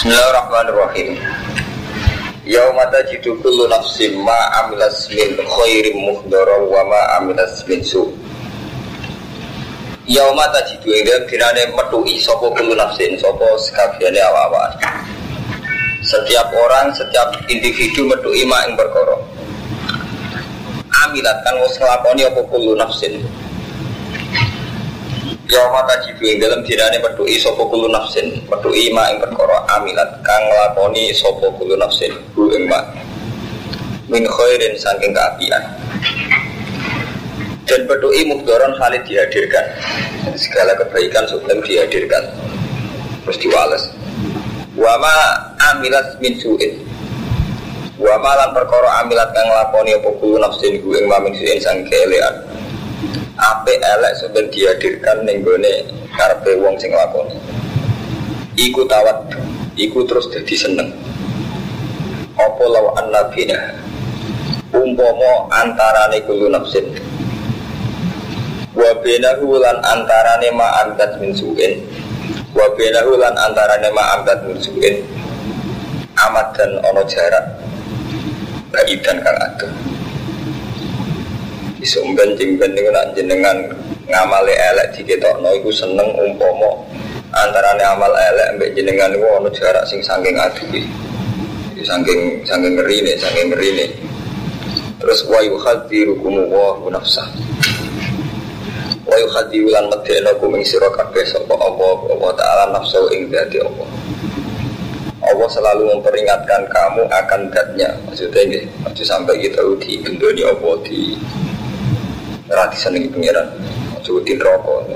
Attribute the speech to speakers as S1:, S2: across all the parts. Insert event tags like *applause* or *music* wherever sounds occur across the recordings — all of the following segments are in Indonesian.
S1: Bismillahirrahmanirrahim. Yauma tajidu kullu nafsin ma amilas min khairin muhdara wa ma amilas min su. Yauma tajidu ing dalem dinane metuki sapa kullu nafsin sapa sekabehane awak-awakan. Setiap orang, setiap individu metuki ma ing perkara. Amilat kan wis nglakoni apa kullu nafsin. Ya mata jibu ing dalam dirane medui sopo kulu nafsin. Medui ma ing perkara amilat kang nglakoni sopo kulu nafsin. Bu ing ma. Min khairin saking keapian. Dan medui mukdoron khalid dihadirkan. Segala kebaikan sebelum dihadirkan. Terus diwales. Wama amilat min suin. Wama lan perkara amilat kang nglakoni apa kulu nafsin bu ing ma min suin saking keelean ape elek sampeyan dihadirkan ning gone karepe wong sing lakoni. Iku tawat, iku terus dadi seneng. Apa law annabina umpama antarane kulo nafsin. Wa bainahu lan antarane ma amdat min su'in. Wa bainahu lan antarane ma amdat min su'in. Amat dan ono jarak. Baidan kang adoh Isumben jingben niku nak jenengan ngamale elek diketokno iku seneng umpama antarane amal elek mbek jenengan niku ana jarak sing saking aduhi. Saking saking ngerine, saking ngerine. Terus wa yuhadzirukum wa nafsah. Wa yuhadziru lan medheno kum ing sira kabeh sapa Allah wa taala nafsu ing dadi Allah. Allah selalu memperingatkan kamu akan datnya maksudnya ini maksud sampai kita di bendoni Allah di Rati senengi pengiran Sebutin rokok.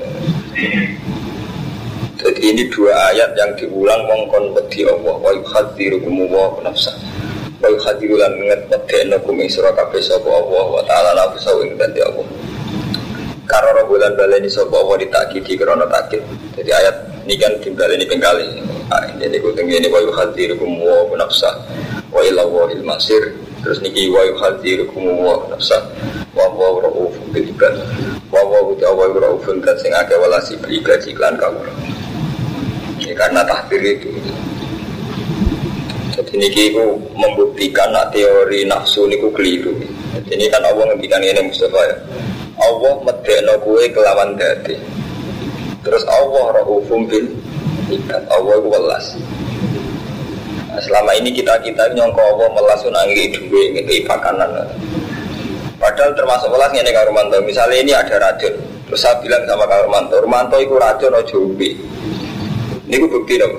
S1: Jadi ini dua ayat yang diulang Mongkon wedi Allah. Wa yukhadirukumu wa nafsa Wa yukhadirulan nget medekna kuming surah kabeh Sopo Allah wa ta'ala nafsa Wing ganti Allah. Karena bulan baleni sopo Allah ditakidi Karena takid Jadi ayat ini kan dimbaleni pengkali nah, Ini kutung ini Wa yukhadirukumu wa nafsa Wa ila wa masir Terus niki wa yukhadirukumu wa nafsa wa wa rauf bil ibad wa wa uta wa rauf dan sing akeh walasi bil ibad iklan ini karena tahdir itu. Jadi niki itu membuktikan nak teori nafsu niku keliru. Jadi ini kan Allah ngendikan ini Mustafa ya. Allah medekno kue kelawan dadi. Terus Allah raufum bil ibad Allah welas Nah, selama ini kita kita nyongko Allah melas nangi duwe ngekei pakanan Padahal termasuk welas ini Kak Romanto. Misalnya ini ada racun, terus saya bilang sama Kak Romanto, Romanto itu racun ojo ubi. Ini gue bukti dong.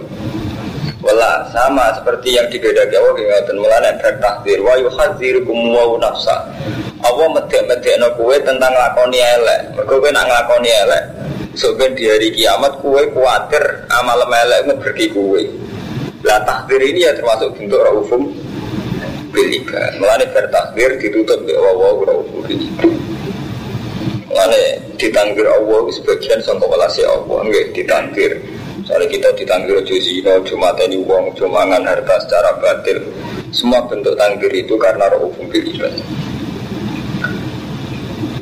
S1: Wala sama seperti yang dibedakan Allah dengan mulanya bertakdir wa yuhadzirukum wa nafsa. Allah medek-medek no kue tentang lakoni elek. Mergo kowe nak elek. Soben di hari kiamat kue kuatir amal elek ngeberki kue. Lah takdir ini ya termasuk bentuk raufum bil ibad. Mulane bertakbir ditutup di Allah wa raufum bil ibad. Mulane ditangkir Allah sebagian sangka welase Allah nggih ditangkir. Soalnya kita ditangkir ojo zina, ojo mateni wong, ojo mangan harta secara batil. Semua bentuk tangkir itu karena raufum.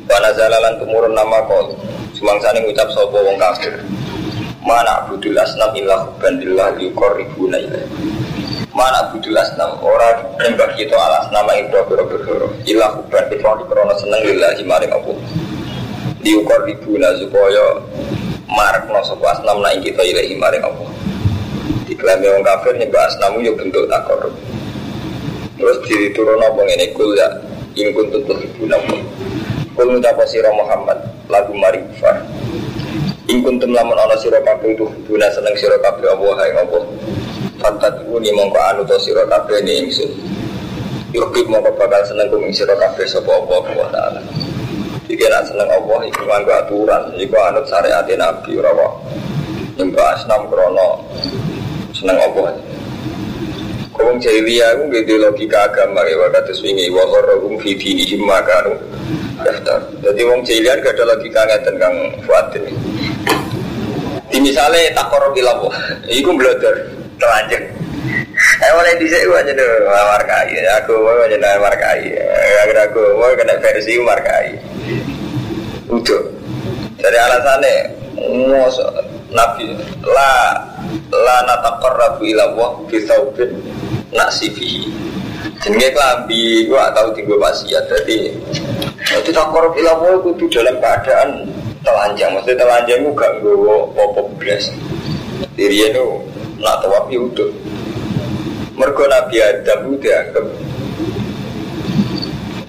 S1: Wana zalalan tumurun nama kol Semangsane ngucap sopo wong kafir Mana abudul asnam illa hubandillah yukorribuna ilaih mana budul asnam ora nembak kita alas nama itu biro biro ilah huban kita di krono seneng lillah maring aku diukur ribuna supaya marak no sopo asnam naik kita ilahi maring aku diklaim orang kafir nyembah asnamu yo bentuk takor. Terus diri turun apa ini kul ya in kuntum tuhibuna kul ngucapa sira Muhammad? Lagu mari kufar in kuntum lamun ana sira kabeh tuhibuna seneng sira kabeh Allah hai Allah Fantat uni mongko anu to sira kabeh ni ingsun. Yukib mongko bakal seneng kum ing sira kabeh sapa Allah wa taala. Jika nak seneng Allah iku nganggo aturan, iku anut syariat Nabi ora wae. Nyembah asnam krono seneng Allah. Kong jahiliyah aku gitu logika agama ya waktu swingi wa gharrahum fi dinihim makanu daftar. Jadi wong jahiliyah gak ada logika ngeten Kang Fuad ini. Misalnya takor bilang, iku belajar telanjang. Eh mulai di sini aja dulu markai. Aku mau aja nih markai. Agar aku mau kena versi markai. Udah. Dari alasannya, mau nabi lah la nataqarrabu ila Allah bi thawbin nasifihi. Jenenge klambi gua tahu tinggal wasiat. Jadi itu takor ila Allah itu dalam keadaan telanjang. Maksudnya telanjang itu gak nggawa apa blas. Diri itu nak tawaf ya udah. Mergo Nabi Adam itu dianggap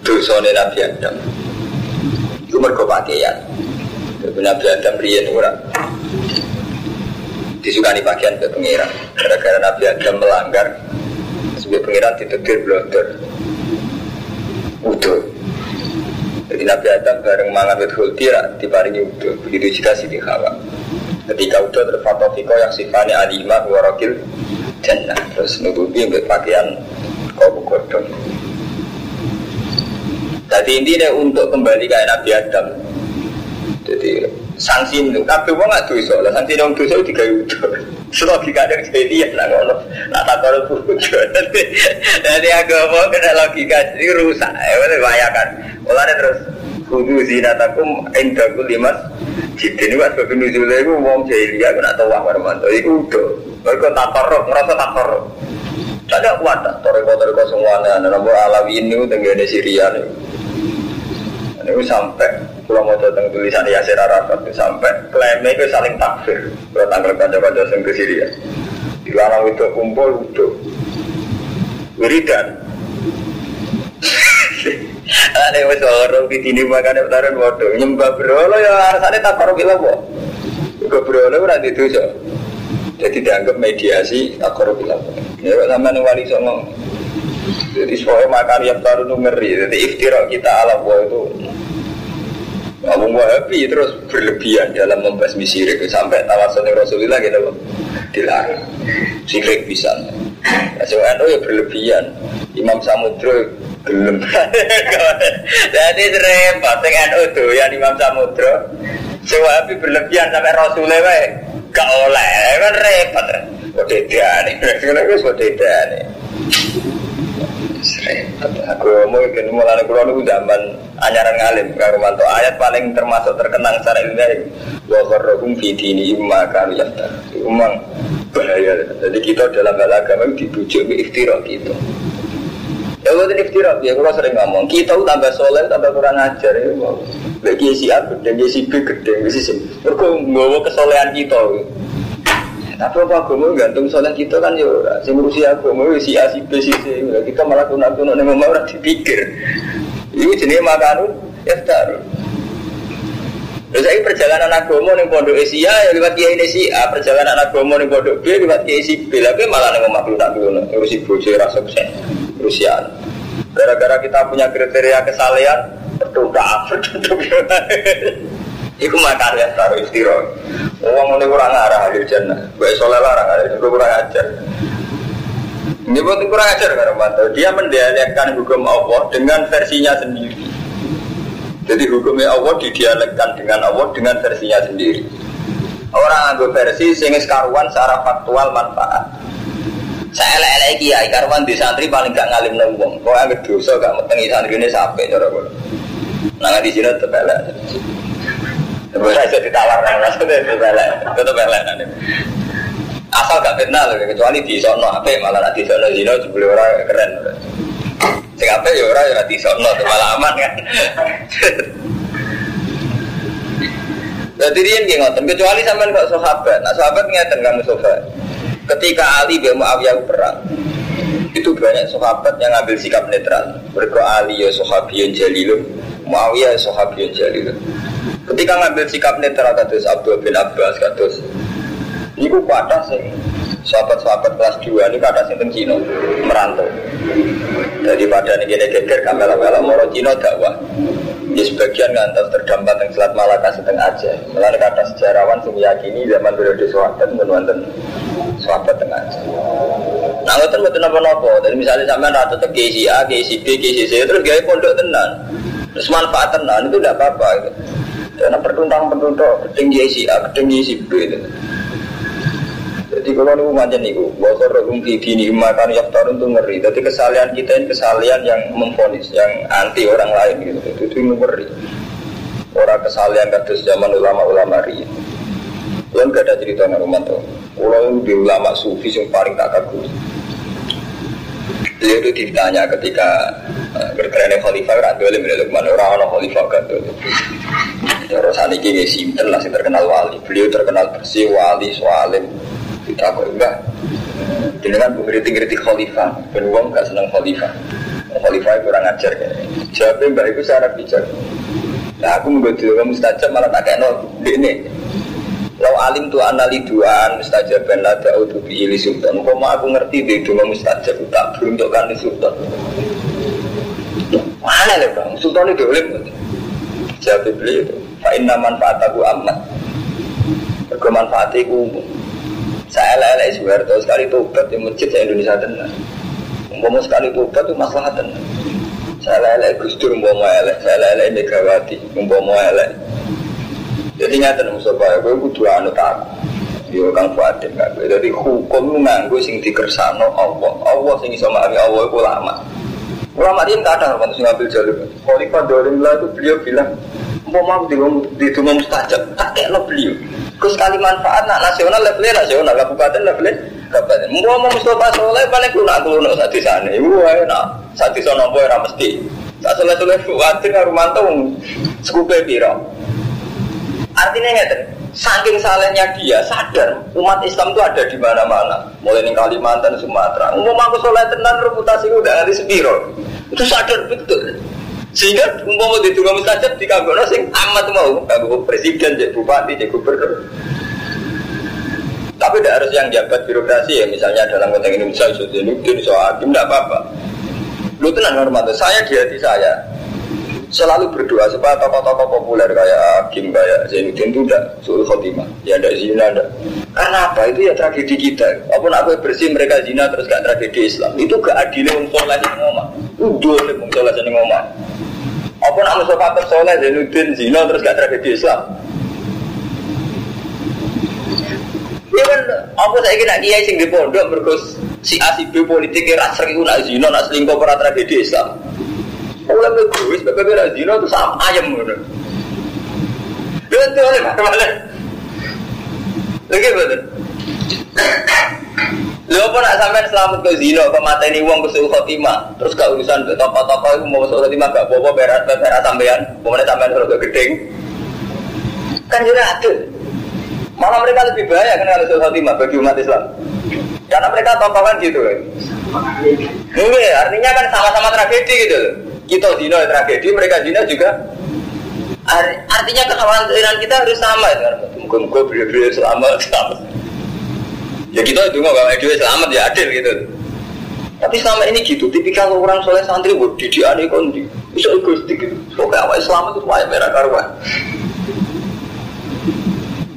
S1: dosane Nabi Adam. Itu mergo pakaian. Nabi Adam riyen ora disukani pakaian ke pengiran gara-gara Nabi Adam melanggar sebagai pengiran ditegur blonder udah jadi Nabi Adam bareng mangan wit hulti diparingi udah begitu juga Siti Hawa ketika udah terfatofiko yang sifatnya alimah warokil jannah. Terus nutupi untuk pakaian kau godong jadi intinya untuk kembali ke Nabi Adam. Jadi sanksi itu tapi wong nggak tuh soalnya sanksi dong tuh soalnya tiga itu logika ada kejadian nah kalau nak tak kalau buku jadi agama kena logika ini rusak. Ya betul bayangkan. Mulanya terus kudu zinatakum indaku limas. Jadi ini mas babi nuzulnya itu wong jahiliyah aku nak tahu wah mantu itu udah. Mereka tak korup merasa tak korup tidak kuat tak toriko-toriko semuanya nomor alawi ini tenggine Syria nih ini sampai kalau mau datang tulisan Yasir Arafat itu sampai klaimnya itu saling takfir. Kalau tanggal kanca-kanca yang ke Syria. Di larang itu kumpul itu wiridan. *laughs* Ada yang orang di sini makan utaran bodoh nyembah berolo ya rasanya tak korup bilang kok. Juga berolo udah itu so. Jadi dianggap mediasi tak korup bilang. Ya sama nih wali songong. Jadi soalnya makan yang baru ngeri. Jadi iftira kita ala itu Abu Wahabi terus berlebihan dalam membasmi syirik sampai tawasul Rasulullah gitu dilarang syirik bisa. Nah, so, ya berlebihan. Imam Samudra gelem. *laughs* Jadi repot dengan itu yang Imam Samudra. So, Wahabi berlebihan sampai Rasulullah gak oleh kan repot. Dia nih, dia nih? Aku mau kan mulai kulo niku zaman anyaran ngalim karo mantu ayat paling termasuk terkenang secara ilmiah wa qarrahum fi dini imma kanu yaftar. Umang bahaya. Jadi kita dalam hal agama dibujuk ke ikhtirah gitu. Ya bukan ikhtirah, ya kalau sering ngomong Kita tambah soleh, tambah kurang ajar ya Bagi si A gede, si B gede si C Mereka nggawa kesolehan kita tapi apa agama gantung soleh kita kan ya. Sing ngurusi agama ya si A si B si C. Kita malah kuno-kuno ning omah ora dipikir. Iku jenenge makanun ya taruh. Terus saya perjalanan agama ning pondok Asia ya lewat kiai si A, perjalanan agama ning pondok B lewat kiai si B. Tapi malah ning omah kuno-kuno ngurusi bojo ra sukses. Rusian. Gara-gara kita punya kriteria kesalehan, berdoa, *laughs* berdoa. Iku makan ya taruh istirahat. Uang ini kurang arah di jannah. Baik soleh larang ada itu kurang ajar. Ini buat kurang ajar karena mantau. Dia mendialekkan hukum Allah dengan versinya sendiri. Jadi hukumnya Allah didialekkan dengan Allah dengan versinya sendiri. Orang ambil versi sehingga sekaruan secara faktual manfaat. Saya lele kiai karuan di santri paling gak ngalim nembong. Kau yang dosa gak metengi santri ini sampai cara gue. Nah di sini tetap Bisa ditawar tetap nanti. Asal gak kenal kecuali di sono apa malah nanti sono zino sebelum orang keren. Sing apa ya orang ya di sono malah aman kan. Jadi dia nggak ngotot kecuali sampean kok sahabat. Nah sahabat ngeten kamu sahabat. Ketika Ali bin Muawiyah perang, itu banyak sahabat yang ngambil sikap netral. Mereka Ali ya sahabiyun jalilun, Muawiyah ya sahabiyun jalilun. Ketika ngambil sikap netral kados Abdul bin Abbas kados Iku kata sih sahabat-sahabat kelas 2 ini kata sing Cina merantau. Jadi pada ini gini geger kamera-kamera moro Cina dakwah. Di sebagian ngantos terdampar yang Selat Malaka setengah aja. Melalui kata sejarawan yang meyakini zaman periode sahabat menwonten sahabat tengah aja. Nah, ngoten mboten napa-napa. Jadi misalnya sampean ratu ke KCA, A, KC B, KC C terus gawe pondok tenan. Terus manfaat tenan itu tidak apa-apa gitu. Karena pertuntang-pertuntuk ketinggi si A, ketinggi si B itu. Jadi kalau nunggu macam niku, bahwa rohum ini makan yang tarun itu ngeri. Jadi kesalahan kita ini kesalahan yang memfonis, yang anti orang lain gitu. Itu, itu ngeri. Orang kesalahan kados zaman ulama-ulama ri. Belum gak ada cerita nggak tuh. Kalau di ulama sufi yang paling tak kagum. Beliau itu ditanya ketika berkerennya khalifah Ratu Alim dari Lukman orang-orang khalifah Ratu Cara saat ini simpen masih terkenal wali. Beliau terkenal bersih wali soalim. Kita kok enggak. Kan kritik-kritik khalifah. Ben wong gak seneng khalifah. Khalifah kurang ajar kayak. Jawabnya mbak itu secara bijak. Nah aku menggoda kamu mustajab malah tak kayak no ini. Lau alim tu anali duaan mustajab ben lada utu biili sultan. Kau aku ngerti deh dua mustajab tak beruntukkan di sultan. Mana nih bang? Sultan itu boleh Jawab beliau itu. Fa'inna manfaataku amat. Berkemanfaatiku umum. Saya lele Soeharto sekali tobat di masjid saya Indonesia tenang. Umpama sekali tobat itu masalah tenang. Saya lele Gus Dur umpama elek, saya lele Megawati umpama elek. Jadi nyata Mustafa, gue kudu anut aku. Yo kang gak gue. Jadi hukum lu nganggo sing dikersano Allah. Allah sing iso maafin Allah itu lama. Ulama nggak ada waktu ngambil jalur. Khalifah Dolim lah itu beliau bilang, mau mau di rumah mustajab, tak kayak lo beliau. Terus kali manfaat nak nasional levelnya nasional, kabupaten levelnya kabupaten. Mau mau Mustafa Soleh paling kuno saat di sana. Ibu enak, saat di sana boy ramesti. Tak soleh soleh khawatir ngarumanto sekupe biro. Artinya nggak Saking salehnya dia sadar umat Islam itu ada di mana-mana, mulai di Kalimantan, Sumatera. Umum aku soleh tenan reputasi udah nanti sepiro. Itu sadar betul. Sehingga umum di tunggu mustajab di kagono sing amat mau kagok presiden, jadi bupati, jadi gubernur. Tapi tidak harus yang jabat birokrasi ya, misalnya dalam konteks Indonesia, tidak apa-apa. Lu tenang hormat, saya di hati saya, selalu berdoa supaya tokoh-tokoh populer kayak Hakim, kayak Zainuddin itu tidak suruh khotimah. Ya tidak zina, tidak. Karena apa? Itu ya tragedi kita. Apa pun aku bersih mereka zina terus gak tragedi Islam. Itu gak adil untuk soleh yang ngomong. Itu oleh untuk soleh yang ngomong. Apa pun aku sofa soleh Zainuddin zina terus gak tragedi Islam. Ya kan, apa saya kira kiai sing di pondok berkus si A si B politik era sering nak zina nak selingkuh para tragedi Islam. Mulai egois, bebek bebek zina itu sama ayam gitu. Betul, mana Lagi betul. Lu apa nak sampai selamat ke zina, ke ini uang ke khotimah, terus ke urusan ke toko-toko itu mau suruh khotimah gak bawa berat berat sampean, mau sampean suruh ke gedeng, kan juga ada. Malah mereka lebih bahaya kan kalau suruh khotimah bagi umat Islam, karena mereka tokoh kan gitu. Mungkin artinya kan sama-sama tragedi gitu loh kita zina ya tragedi, mereka zina juga. Artinya kekhawatiran kita harus sama ya. Mungkin gue beri-beri selamat, selamat. Ya kita itu nggak bawa selamat ya adil gitu. Tapi selama ini gitu, tipikal orang soleh santri buat didi ane kondi, bisa egoistik gitu. Pokoknya awal selamat itu wajib merah karuan.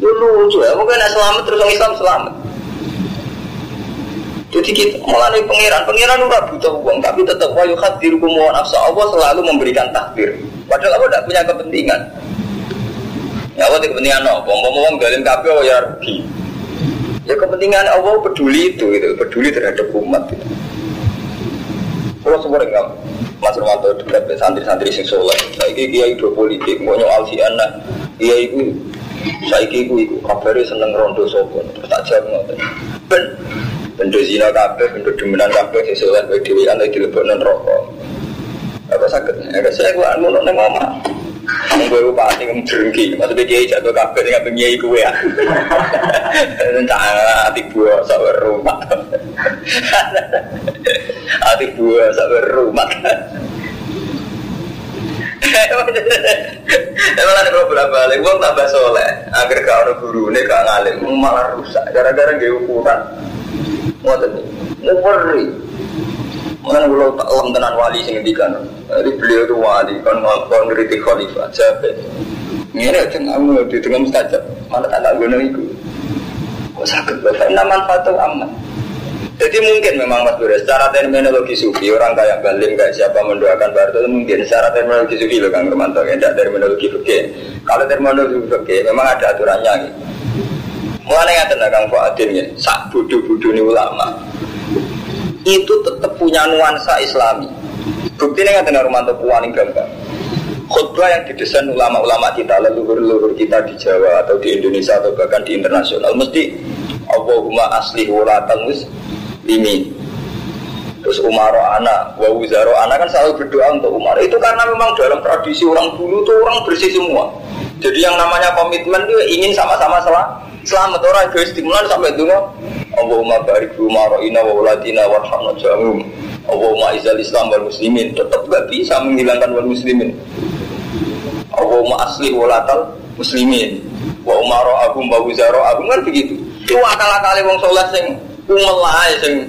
S1: Dulu lucu ya, mungkin selamat terus orang Islam selamat. Jadi kita malah nih pangeran, pangeran udah butuh uang, tapi tetap wayu hadir kumuan nafsa Allah selalu memberikan takdir. Padahal Allah tidak punya kepentingan. Ya Allah kepentingan apa? Mau ngomong galin kafe ya rugi. Ya kepentingan Allah peduli itu, itu peduli terhadap umat itu. Kalau semua enggak Mas Romanto dekat santri-santri sing soleh. Saya kiai do politik, mau nyual si anak. Kiai itu saya iku iku kabare seneng rondo sopo. Tak jawab ngoten. Ben Bentuk zina kabeh, bentuk demenan kabeh sing soleh kowe dhewe ana dilebokno rokok. Apa sakit? Ya saya gua ngono ning omah. Wong kowe bupati ngedrengki, maksudnya kiai jatuh sing kabeh kiai kowe ya. Entah ati buah sak rumah. Ati buah sak rumah. Emang ada problem balik, uang tambah soleh, agar gak ada guru ini gak ngalim, malah rusak, gara-gara gak ukuran. Ngoten ngeri. Mana kalau tak lem tenan wali sing ngendikan. Jadi beliau itu wali kan ngakon kritik khalifah jabe. Ini aja ngamu di tengah mustajab. Mana tak tak guna itu. Kok sakit bapak nama manfaat aman. Jadi mungkin memang Mas Bure, secara terminologi sufi orang kayak Balim kayak siapa mendoakan Barto itu mungkin secara terminologi sufi loh Kang Romanto, ya, tidak terminologi fikih. Kalau terminologi fikih memang ada aturannya gitu. Mulai yang tenang Kang Fuadin ya, sak budu-budu ini ulama itu tetap punya nuansa Islami. Bukti ini nggak rumah puan yang gambar. Khutbah yang didesain ulama-ulama kita, leluhur-leluhur kita di Jawa atau di Indonesia atau bahkan di internasional mesti Allahumma asli wulatal muslimin. Terus Umaro anak, wa Wuzaro anak kan selalu berdoa untuk Umar. Itu karena memang dalam tradisi orang dulu tuh orang bersih semua. Jadi yang namanya komitmen itu ingin sama-sama selamat. Selamat orang egois stimulan sampai dulu. Allahumma barik Umaro ina wa wulatina warhamna jamum. Allahumma izal Islam wal muslimin. Tetap gak bisa menghilangkan wal muslimin. Allahumma asli wulatal muslimin. Wa umaro agum wa wuzaro agum kan begitu. Itu akal-akali wong soleh sing umel lah sing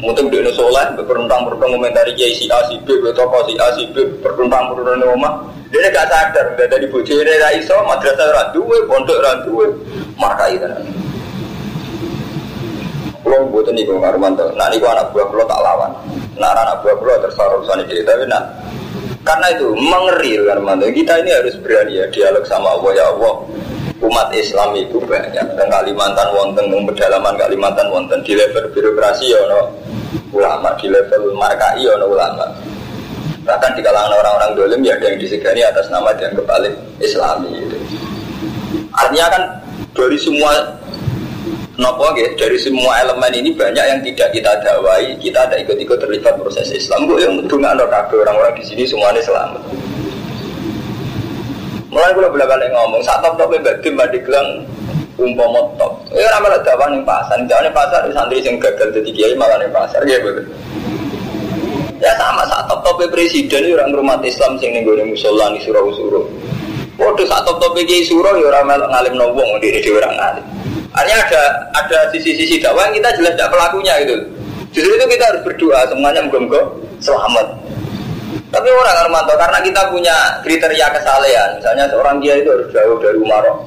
S1: Mungkin dia ini soleh, berperintang bertemu komentari kiai si A si B, bertoko si A si B, berperintang bertemu rumah. Dia gak sadar, udah dari ini ra iso, madrasah ra duwe, pondok ra duwe, markai tenan. Kulo mboten niku ngarumanto. Nah niku anak buah kulo tak lawan. Nah anak buah kulo terus urusan iki tapi nah karena itu mengeril Armando. Kita ini harus berani ya dialog sama Allah ya Allah umat Islam itu banyak dan Kalimantan wonten dan pedalaman Kalimantan wonten di level birokrasi ya no ulama di level markai ya no ulama bahkan di kalangan orang-orang dolim ya ada yang disegani atas nama yang kebalik Islami gitu. artinya kan dari semua nopo gitu, dari semua elemen ini banyak yang tidak kita dakwai kita ada ikut-ikut terlibat proses Islam gue yang mendengar orang-orang di sini semuanya selamat Mulai kalau bolak balik ngomong, saat top top mbak tim mbak digelang umpama top. Ya ramai dakwah nih pasar, jangan pasar santri yang gagal jadi kiai malah nih pasar, ya betul. Ya sama saat top top presiden itu orang rumah Islam sing nih gue musola nih surau surau. Waduh saat top top kiai surau ya ramai ngalim nobong di di orang ngalim. Artinya ada ada sisi-sisi dakwah yang kita jelas tidak pelakunya gitu. Justru itu kita harus berdoa semuanya moga-moga selamat. Tapi orang Armanto karena kita punya kriteria kesalehan, misalnya seorang dia itu harus jauh dari Umaro.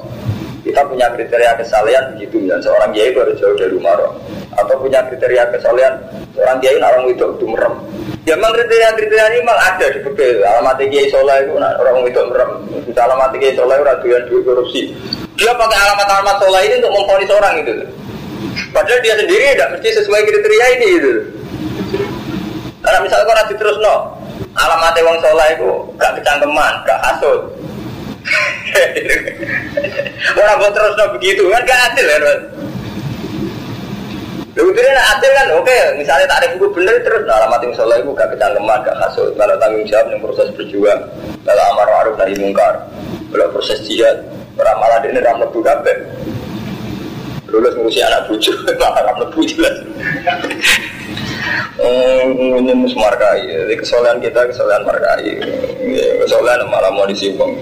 S1: Kita punya kriteria kesalehan begitu, misalnya seorang dia itu harus jauh dari Umaro. Atau punya kriteria kesalehan, seorang dia itu orang itu itu merem. Ya memang kriteria-kriteria ini memang ada di beberapa alamat kiai soleh itu orang itu merem. Bisa alamat kiai soleh itu raduan duit korupsi. Dia pakai alamat-alamat soleh ini untuk memfonis orang itu. Padahal dia sendiri tidak mesti sesuai kriteria ini itu. Karena misalnya orang terus no, alamat wong soleh itu gak kecangkeman, gak hasut. *laughs* Orang buat terus begitu kan gak adil ya, Lalu itu nak adil kan, oke, misalnya tak ada buku bener terus, nah alamat yang soleh itu gak kecangkeman, gak hasut, kalau tanggung jawab yang proses berjuang, kalau amar ma'ruf dari mungkar, kalau proses jihad, orang malah ini ramah tuh kabeh. Lulus ngurusi anak bucu, *laughs* malah ramah bucu jelas. Ini markai. Jadi kesolehan kita kesolehan markai. Kesolehan malah mau disimpang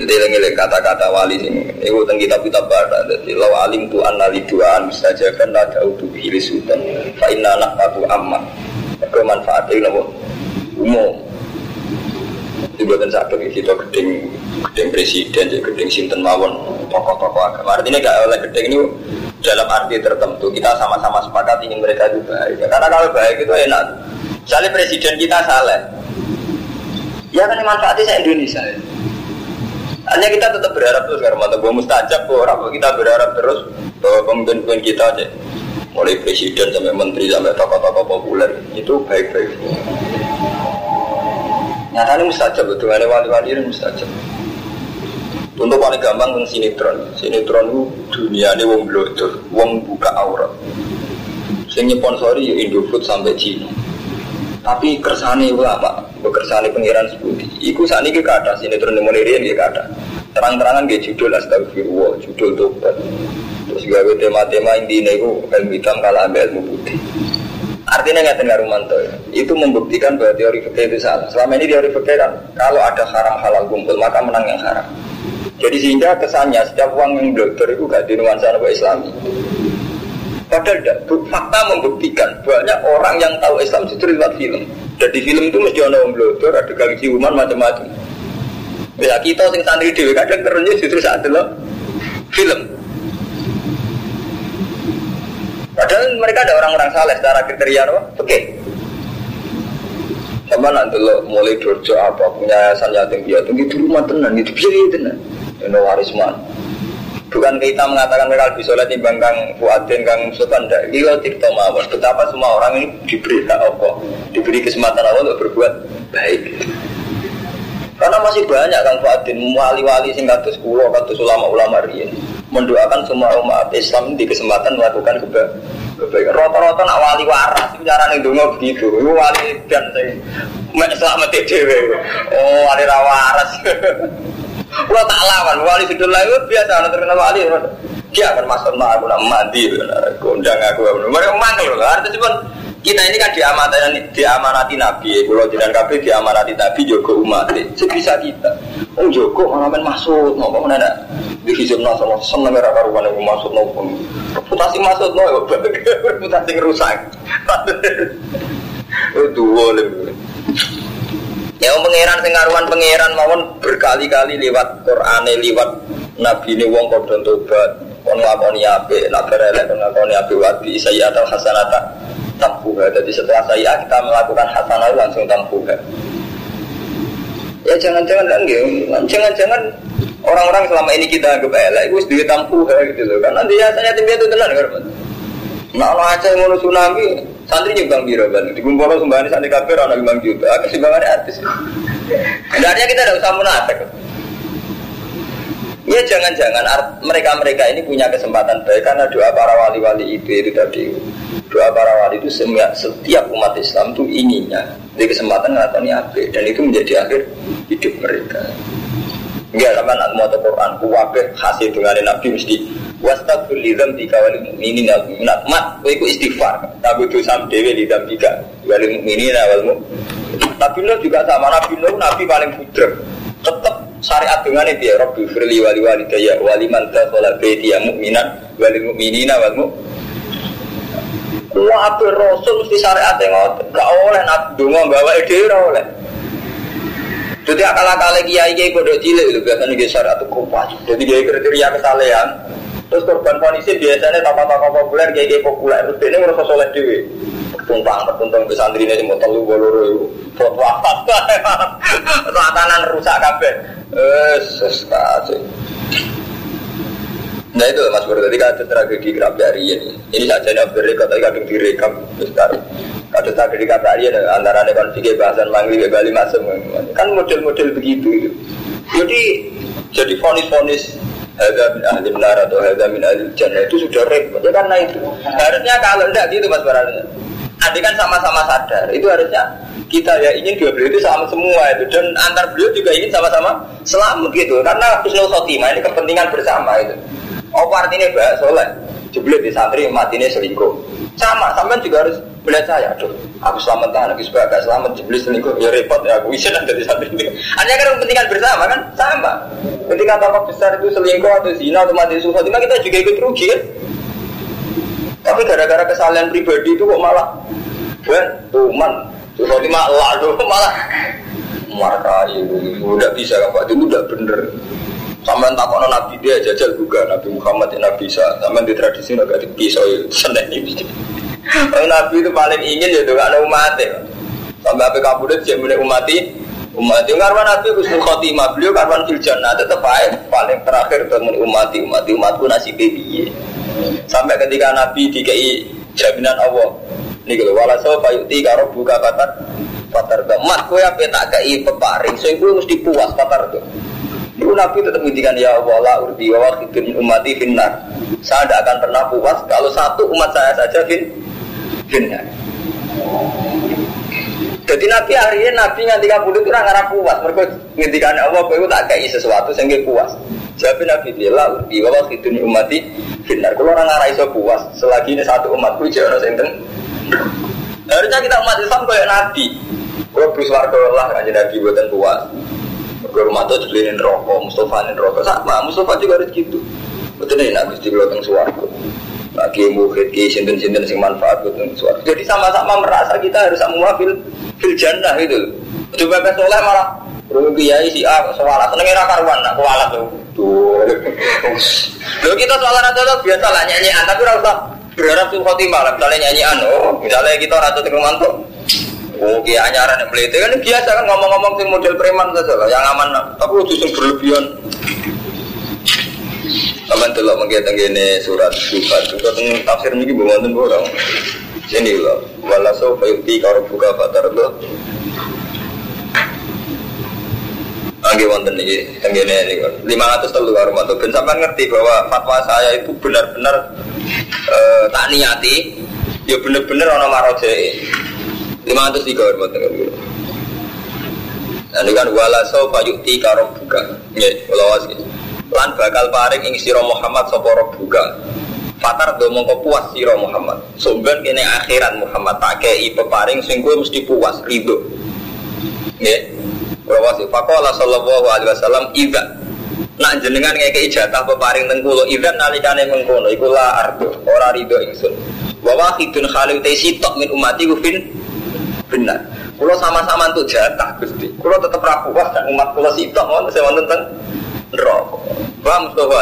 S1: jadi lagi kata-kata wali ini. Itu tentang kitab kitab barat jadi law alim tu liduan bisa jaga la jauh tu bihilis sultan. Fa anak aku amat kemanfaatnya nopo umum. Itu buatan sakit kita gedeng gedeng presiden jadi gedeng sinten mawon tokoh-tokoh agama. Artinya gak oleh gedeng ini dalam arti tertentu. Kita sama-sama sepakat ingin mereka itu baik. Karena kalau baik itu enak. Misalnya presiden kita salah ya kan manfaatnya saya Indonesia. Ya. hanya kita tetap berharap terus karena mata gue mustajab orang kita berharap terus bahwa pemimpin-pemimpin kita aja mulai presiden sampai menteri sampai tokoh-tokoh populer itu baik-baik nyatanya mustajab betul. Wali-wali ini mustajab untuk paling gampang tentang sinetron. Sinetron itu dunia ini wong blotor, wong buka aurat. Sing nyponsori ya Indofood sampai Cina. Tapi kersane ulama, kersane pengiran sebuti. Iku saat ini kata sinetron yang mulai dia kata. Terang-terangan dia judul astagfirullah, judul tobat. Terus gawe tema-tema intinya itu ilmu hitam kalah ambil ilmu putih. Artinya nggak dengar Rumanto ya. Itu membuktikan bahwa teori fikih itu salah. Selama ini teori fikih kan kalau ada haram halal kumpul maka menang yang haram. Jadi sehingga kesannya setiap uang yang blogger itu gak dinuansa nama Islami. Padahal tidak, fakta membuktikan banyak orang yang tahu Islam justru lewat film. Dan di film itu mesti ada orang blogger, ada gang ciuman macam-macam. Bisa kita sing santri dewi kadang kerennya justru saat itu film. Padahal mereka ada orang-orang saleh secara kriteria? Oke. Okay. Sama nanti lo mulai dorjo apa punya yayasan yatim piatu itu rumah tenan, itu biaya tenan. Ini warisman. Bukan kita mengatakan mereka lebih soleh timbang Kang Fuadin, Kang Sultan. Tidak, tidak mawon. Betapa semua orang ini diberi hak Allah, diberi kesempatan Allah untuk berbuat baik. Karena masih banyak Kang Fuadin, wali-wali sing kados kula, kados ulama-ulama riyen. mendoakan semua umat Islam di kesempatan melakukan kebaikan. Rata-rata nak wali waras, cara nih dulu begitu. Itu wali dan saya selamat dewe. Oh wali rawaras. *laughs* Kalau tak lawan wali sudah lalu biasa anak terkenal wali. Dia akan masuk mah aku nak mandi, gondang aku. Mereka loh. Artinya cuma kita ini kan diamanati, diamanati Nabi, kalau jangan kabeh diamanati Nabi Joko umat, sebisa kita. Oh Joko malah main masuk, ngomong mana di hijab nasa seneng merah karuan yang masuk nopo. Reputasi masuk nopo, *laughs* reputasi rusak. Itu boleh. Ya pangeran sing karuan pangeran mawon berkali-kali lewat Quran lewat Nabi ini wong kau tobat. Kon ngakoni apik nak berelek kon ngakoni apik wati saya atau hasanata tampuha. Jadi setelah saya kita melakukan hasanah langsung tampuha. Ya jangan-jangan kan jangan-jangan orang-orang selama ini kita anggap elek itu sedikit tampuha gitu loh. Nanti biasanya tim itu tenan kan Nah, kalau aja ngono tsunami, santri nyumbang biro kan. Di kumpul sumbangan santri kafir, anak nyumbang juta. Kesimbangannya artis. Sebenarnya kita tidak usah munafik. Ya jangan-jangan mereka-mereka ini punya kesempatan baik karena doa para wali-wali itu itu tadi. Doa para wali itu setiap umat Islam itu inginnya di kesempatan ngelakoni apa dan itu menjadi akhir hidup mereka. Enggak sama nak mau Quran, kuwabe hasil dengan Nabi mesti wastagfir li dzambika wal mu'minina wal mu'minat. Mat, istighfar. Tapi dosa dhewe li dzambika wal mu'minina wal mu'minat. Nabi Nuh juga sama Nabi Nuh Nabi paling budak. Tetap syariat dengan ini ya Rabbi firli wali wali daya wali manta sholat ya mukminan wali mukminina wal mu Wah, Rasul mesti syariat yang gak oleh nak dungo bawa ide oleh. Jadi akal-akal kiai kiai bodoh cilik itu biasanya dia syariat itu. Jadi dia kriteria kesalehan. Terus korban polisi biasanya tokoh-tokoh populer kiai kiai populer. Terus ini merasa soleh dewi. Tumpang, tumpang ke santri ini mau telu boloro itu. Foto apa? Ratanan rusak kabeh. Eh, sekali. Nah itu Mas Bro, tadi kan tragedi Krabdari ini. Ini saja yang berrekam, tapi kadang direkam sekarang. Kadang tragedi Krabdari ada antara konflik bahasan mangli Bali masem. Kan model-model begitu. Jadi jadi fonis-fonis Hadza min ahli atau hadza min ahli jannah itu sudah repot. Ya karena itu. Harusnya kalau enggak gitu Mas Barana. Adik kan sama-sama sadar. Itu harusnya kita ya ingin dua beliau itu sama semua itu dan antar beliau juga ingin sama-sama selamat gitu karena husnul khotimah ini kepentingan bersama itu apa artinya mbak soleh jeblet di santri mati ini selingkuh. Sama sampean juga harus belajar saya. Aduh aku selamat tangan aku supaya agak selamat jeblet selingkuh. Ya repot ya aku bisa nanti di santri. Artinya kan kepentingan bersama kan? Sama. Ketika tampak besar itu selingkuh atau zina atau mati khotimah kita juga ikut rugi kan? Tapi gara-gara kesalahan pribadi itu kok malah ben tuman. Terus malah lalu malah marah itu udah bisa Pak. Itu udah bener. Sampai tak kono Nabi dia jajal juga Nabi Muhammad yang Nabi bisa. Sampai di tradisi nggak di pisau seneng ini. Nabi itu paling ingin ya dengan umat ya. Sampai apa kabudut dia mulai umati umat yang karena Nabi Husnul Khotimah beliau karena fil jannah tetap baik paling terakhir temen umati umati umatku nasib piye sampai ketika Nabi dikai jaminan Allah ini kalau wala payuti karo buka patar patar mat kue apa tak kei peparing so itu mesti puas patar tuh Itu Nabi tetap menghentikan ya Allah la urdi wa wakidun umati finnar. Saya tidak akan pernah puas kalau satu umat saya saja fin finnar. Jadi Nabi akhirnya Nabi nganti kabudut itu orang puas. Mereka ngendikan ya Allah kue tak kei sesuatu sehingga puas. Jawab Nabi bilang di bawah itu umati finnar. Kalau orang ngarah iso puas selagi ini satu umatku jangan senten Harusnya kita umat Islam kayak Nabi. Kalau bersuara lah aja Nabi buatan puas. Tuh dibeliin rokok, Mustafa nih rokok sama, Mustafa juga harus gitu. Betul nih Nabi di belakang suaraku. Lagi muhid ki sinten sinten sing manfaat buatan suara. Jadi sama-sama merasa kita harus semua fil fil jannah itu. Coba ke soleh malah Rugi kiai si A soalan seneng era karuan nak kualat tuh. Tuh. Lo kita soalan aja biasa lah nyanyian tapi rasa berharap tuh khotimah lah misalnya nyanyian oh misalnya kita ratu tengah mantuk oh kia anyaran yang melete kan biasa kan ngomong-ngomong sing model preman saja. Lah yang aman tapi justru berlebihan. Aman telok mengkiat gini surat surat surat tafsir ini bawa nonton orang ini loh walaso bayuti karo buka fatar lo Angge wonten iki tenggene niku. 500 telu karo mantu. Ben sampean ngerti bahwa fatwa saya itu benar-benar eh, tak niati. Ya bener-bener ana maroje. 500 tiga karo mantu. Nah, ini kan wala saufa yukti karo buka. Kula wae. Lan bakal paring ing sira Muhammad sapa buka. Fatar do mongko puas sira Muhammad. Sumben kene akhirat Muhammad tak kei peparing kowe mesti puas ridho. Nggih. Rawasi faqala sallallahu alaihi wasallam idza nak jenengan ngekei jatah peparing teng kula idza nalikane mengkono iku la ardo ora rido ingsun. Wa wahidun khalil te sitok min umati fin benar. Kulo sama-sama untuk jatah Gusti. Kulo tetep ra puas dan umat kulo sitok sing wonten teng neraka. Paham Mustafa?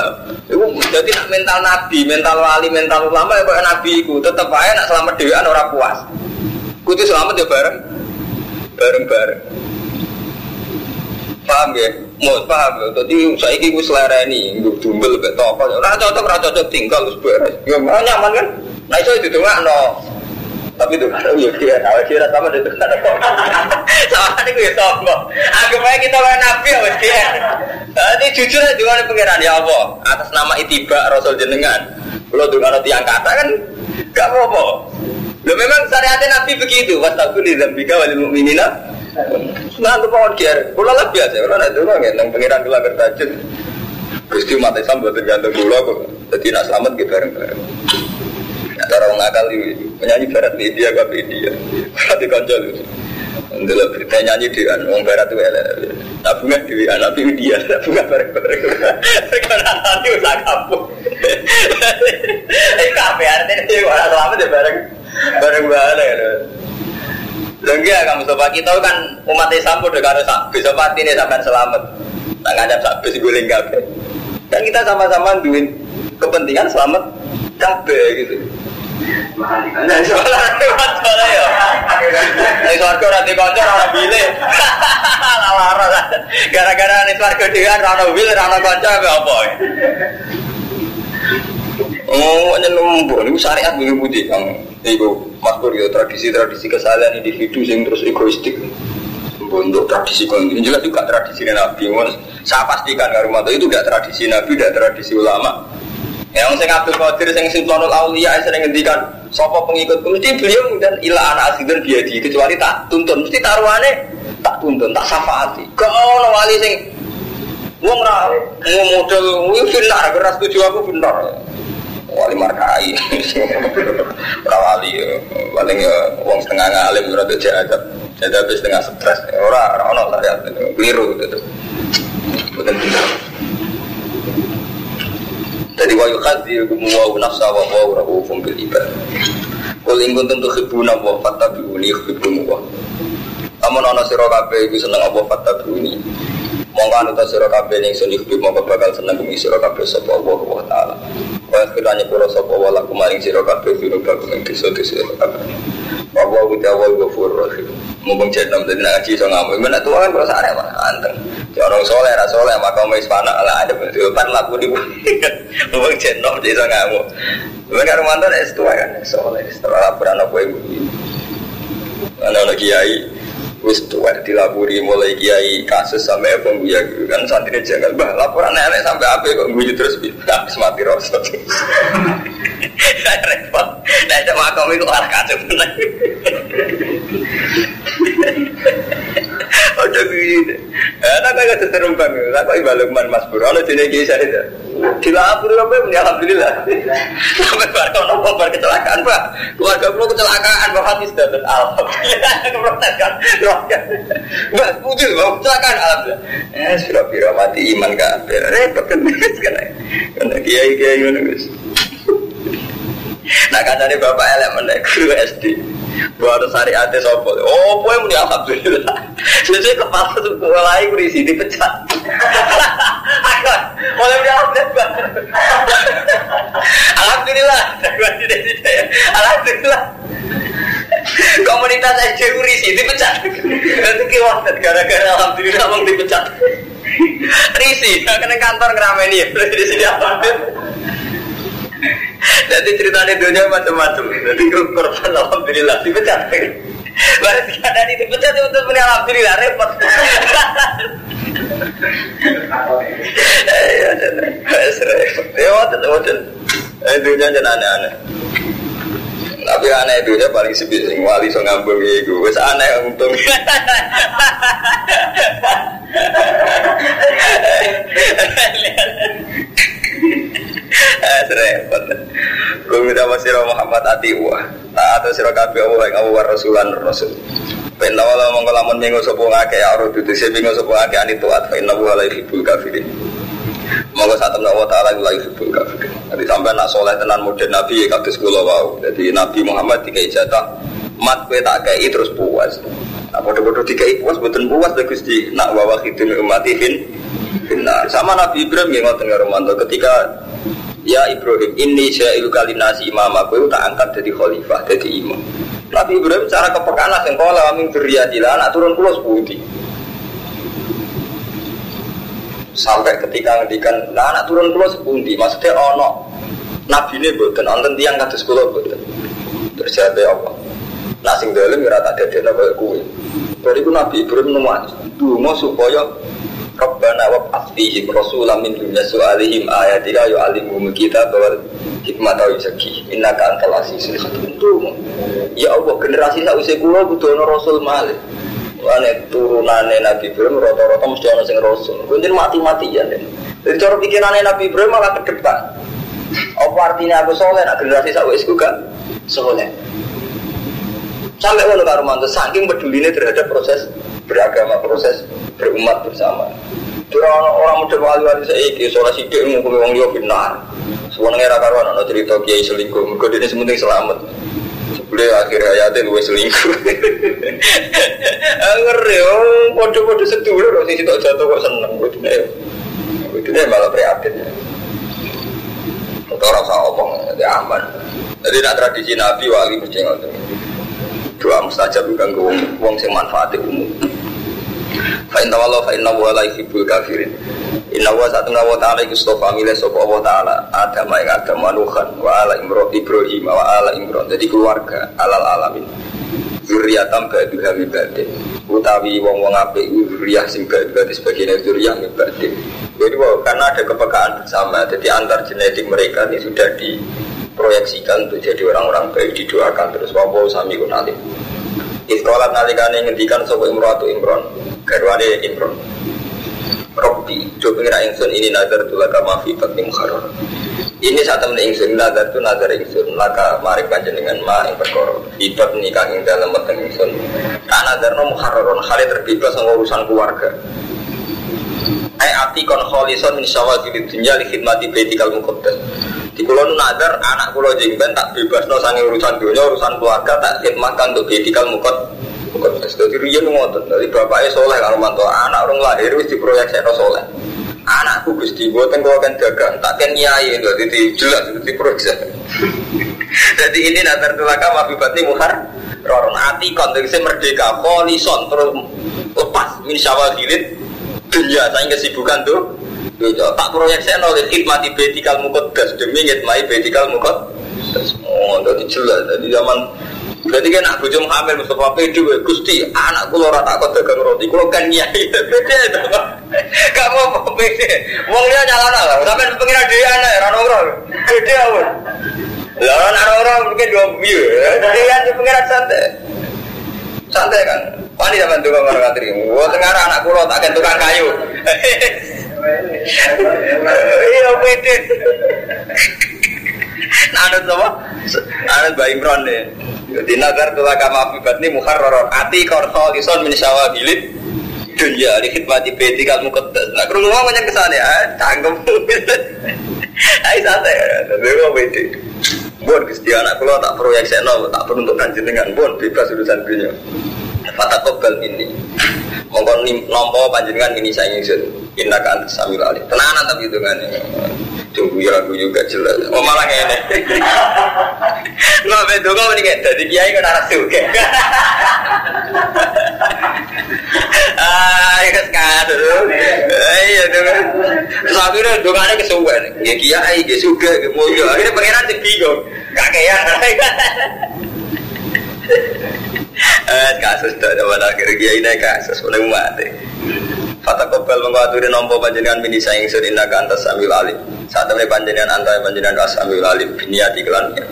S1: Iku jadi nak mental nabi, mental wali, mental ulama ya kaya nabi iku tetep ae nak selamat dhewean ora puas. Kudu selamat ya bareng bareng-bareng. Paham ya? Mau paham ya? Jadi saya ini gue selereni, gue dumbel ke toko. Nah cocok, nah cocok tinggal terus beres. Ya nyaman kan? Nah itu itu tuh no. Tapi itu kan ya dia, nah dia sama itu kan. Sama ini gue toko. Aku pengen kita lawan nabi ya dia. Jadi jujur aja dengan pengiran ya Allah. Atas nama itiba Rasul jenengan. Kalau dengan tiang kata kan gak apa-apa. Lo memang syariatnya Nabi begitu. Wastaghfir li dzambika walil mu'minina Nah, itu pohon kiar. Kulo lah biasa. Kulo nak dulu nggak nang pengiran kulo bertajud. Gusti umat Islam buat tergantung kulo kok. Jadi nak selamat gitu bareng-bareng. Cara orang akal ini penyanyi barat media gak media. Berarti konjol itu. Dulu berita nyanyi di kan, orang barat itu elek. Tabungan di anak media, tabungan bareng-bareng. Karena nanti usah kapuk. Eh kafe artinya orang selamat ya bareng bareng-bareng. Dan dia kamu sobat kita kan umat Islam udah karo bisa pati nih sampai selamat. Tak ngajak sak bis guling kafe. Dan kita sama-sama duit kepentingan selamat kafe gitu. Nah, soalnya lewat soalnya ya. Nih suarga nanti konco orang bile. Lara *laughs* Gara-gara nih suarga dia rano bile rano konco apa apa? Oh, hanya nombor. Ini syariat begini putih, kang. Iku makmur ya tradisi-tradisi kesalahan individu yang terus egoistik. Untuk tradisi ini jelas juga tradisi Nabi. Saya pastikan rumah itu tidak tradisi Nabi, tidak tradisi ulama. Yang saya Abdul Qadir, yang Sultanul Aulia, sering ngendikan, sopo pengikut mesti beliau dan ilah anak asidun biadi kecuali tak tuntun, mesti taruhannya tak tuntun, tak syafaati. Kalau wali sing Wong ra model wih benar, keras tujuh aku benar. Wali markai. Wali paling ya uang setengah ngalim berarti jahat habis setengah stres. Orang orang ono lah ya. Keliru gitu. Bukan benar jadi wa yukadzirukum wa nafsa wa wa rahufum bil ibad Kul ing kuntum tuhibbuna wa fattabi'uni yuhibbukum wa Kamu nono sira kabeh iku seneng apa fattabi'uni Mongko anu ta sira kabeh ning sun yuhibbu mongko bakal seneng bumi sira kabeh sapa Allah wa taala Wa kiranya kula sapa wala kumaring sira kabeh firo kabeh ing desa-desa kabeh. Wa wa. Mumpung jeneng dadi nak ngaji iso ngamu. Men nek tuwa kan kok arek mah anteng. Orang soleh ra soleh maka wis panak ala ada betul pan laku di Mumpung *laughs* jeneng iso ngamu. Men karo mantan es tua kan soleh setelah laporan apa ibu. Ana lagi kiai wis tua dilapuri mulai kiai kasus sampai apa ya kan santri jangan bah laporan nenek sampai apa kok guyu terus *laughs* habis mati rasa. *laughs* Repot. Nah cuma kamu itu arah kacau *laughs* Ojo gini, enak kayak gak terumbang, aku ibalukman mas bro, kalau jenis kisah itu, dilapor apa ya alhamdulillah, sampai baru nopo bar kecelakaan pak, keluarga bro kecelakaan, pak habis dapat alhamdulillah, *laughs* keprotes kan, Mbak, putih, mau kecelakaan alhamdulillah, eh sudah biro mati iman kan, repot kan, karena kiai kiai mana. Nah katanya bapak elek menek guru SD. Baru syariat sopo. Oh, poe muni alhamdulillah. *laughs* Sesuai kepala tuh mulai berisi dipecat. *laughs* Mulai muni alhamdulillah. *laughs* Alhamdulillah. Alhamdulillah. Komunitas aja berisi dipecat. Nanti kiwatet gara-gara alhamdulillah mau dipecat. Risi, kena kantor ngerameni ya. Di sini. Jadi ceritanya dunia macam-macam. Jadi korban alhamdulillah dipecat. Berarti ada di dipecat untuk alhamdulillah repot. Ya, itu jangan aneh-aneh. Tapi aneh itu ya paling sepi sing wali so ngambung iku. Wis aneh untung. *laughs* Eh, *laughs* repot. Kau minta masih Muhammad Atiwa. Tak atau sirah kabeh Allah yang Allah Rasulan Rasul. Penna wala mongko lamun minggu sapa ngake ya ora dudu sing minggu sapa ngake ani tuat fa inna wa la yuhibbul kafirin. Monggo saat temen Allah taala la yuhibbul kafirin. Jadi sampai nak soleh tenan modern Nabi ya kados kula wau. Jadi Nabi Muhammad dikai jatah mat kowe tak kei terus puas. Nah, bodoh-bodoh dikai puas betul puas lha Gusti. Nak wa wakhidun umatihin Benar. Sama Nabi Ibrahim yang ngoten Romanto ketika Ya Ibrahim, ini saya ilu kali nasi imam aku tak angkat jadi khalifah, jadi imam. Nabi Ibrahim cara kepekaan lah sengkola amin berriadilah anak turun pulau sepuluh sampai ketika ngendikan nah anak turun pulau sepuluh maksudnya ono Nabi ini bukan nonton tiang kados pulau bukan terjadi apa nah sing dalam ya rata dede nabi kue dari itu Nabi Ibrahim nulis dulu supaya Rabbana wa asfihim rasulam min dunya su'alihim ayatika yu'alimuhum kita bahwa hikmah yusaki inna ka antal asizul hakim ya Allah generasi sak usia kula kudu ana rasul malih Ane turunane Nabi Ibrahim rata-rata mesti ana sing rasul. Kuwi mati-matian. Jadi cara pikirannya Nabi Ibrahim malah ke depan. Apa artinya aku soleh? Nah, generasi sak wis kan soleh. Sampai ngono karo mantu saking pedulinya terhadap proses beragama, proses berumat bersama. Curang orang muda wali-wali saya ini, soal sidik ngomong wong liya benar. Sebenarnya ra karuan ana cerita kiai selingkuh, mergo dene sementing selamat. Sebelum akhir hayatnya lu selingkuh. Ngeri, oh, podo-podo sedulur, sing sitok jatuh kok seneng. Kudune malah prihatin. Orang usah omong, jadi aman. Jadi nak tradisi Nabi wali ngoten. Doa mustajab bukan wong, wong sing manfaatnya umum. Fa inna wallahu fa inna wa la yuhibbul kafirin. Inna wa satuna wa ta'ala iku stofa milih sapa Allah taala Adam ing Adam manuhan wa ala Imran Ibrahim wa ala Imran. Jadi keluarga alal alamin. Zuriatam ba'duha min ba'din. Utawi wong-wong apik zuriyah sing ba'duha sebagian zuriyah min ba'din. Jadi karena ada kepekaan bersama, jadi antar genetik mereka ini sudah diproyeksikan untuk jadi orang-orang baik didoakan terus wabaw sami kunalim. Iskolat nalikane ngendikan sapa Imratu Imron, garwane Imron. Robbi, coba pengira ingsun ini nazar tulaka mafi bakti mukharor. Ini saat temen ingsun nazar tu nazar ingsun laka mari panjenengan ma ing perkara. Ibat nikah ing dalam weteng ingsun. Nah nazar no mukharoron hal terbebas sama urusan keluarga. Ai ati kon kholison min syawazil dunya li khidmati baitikal muqaddas. Di kulo nazar anak kulo jengben tak bebas no sange urusan dunia urusan keluarga tak khidmatkan untuk baitikal muqaddas. Jadi riyen ngoten. Dari bapaknya soleh karo mantu anak orang lahir wis diproyeksekno soleh. Anakku Gusti mboten kula kan dagang, tak ken nyai dadi jelas dadi proyek. Jadi ini nazar tulaka mabibati muhar roron ati kon merdeka kholison terus lepas min syawal hilit dunia saya kesibukan tuh Dunia. tak proyek saya nol khidmati betikal mukodas demi ngitmai betikal mukodas oh jadi jelas jadi zaman Berarti kan aku cuma hamil Mustafa Pedi, Gusti, anak kulo rata kok dagang roti, kulo kan nyai, beda itu. Kamu apa beda? Wong dia nyala lah, sampai pengiran dia anak, rano rano, beda aku. Lah rano rano mungkin dua view, dia kan pengiran santai, santai kan. Wani zaman tukang orang ngatri, wah tengah anak kulo tak akan tukang kayu. *laughs* Iya beda. Nah, ada apa? Ada Mbak Imron deh. Jadi nazar tuh kama akibat ini mukharraron ati korso lison min syawabilit dunia di khidmati beti kamu ketes. Nah, kerungu mau banyak ke sana ya, cangkem. Ayo santai, tapi mau beti. Bon, gusti anak kulo tak proyek seno, tak perlu untuk kanjeng dengan bon bebas urusan dunia. Fata kobal ini. Mongkon nompo panjenengan ini saya ingin kan sambil alih. Tenanan tapi itu Tunggu ya aku juga jelas. Oh malah ngene. Nggak betul kau ini kayak dari kiai kan arah juga. Ah, ya kan Iya tuh. Terus akhirnya dongane kesuwen. Ya kiai ya suka mulya. Akhirnya pangeran sing bingung. Kakean. Eh kasus dah pada akhir kiai naik kasus mulai mati. Fata kobal mengkaturi nompo panjenengan mini saing surina ke antas sambil alim. Saat temen panjenengan antai panjenengan ke sambil alim. Biniati kelannya.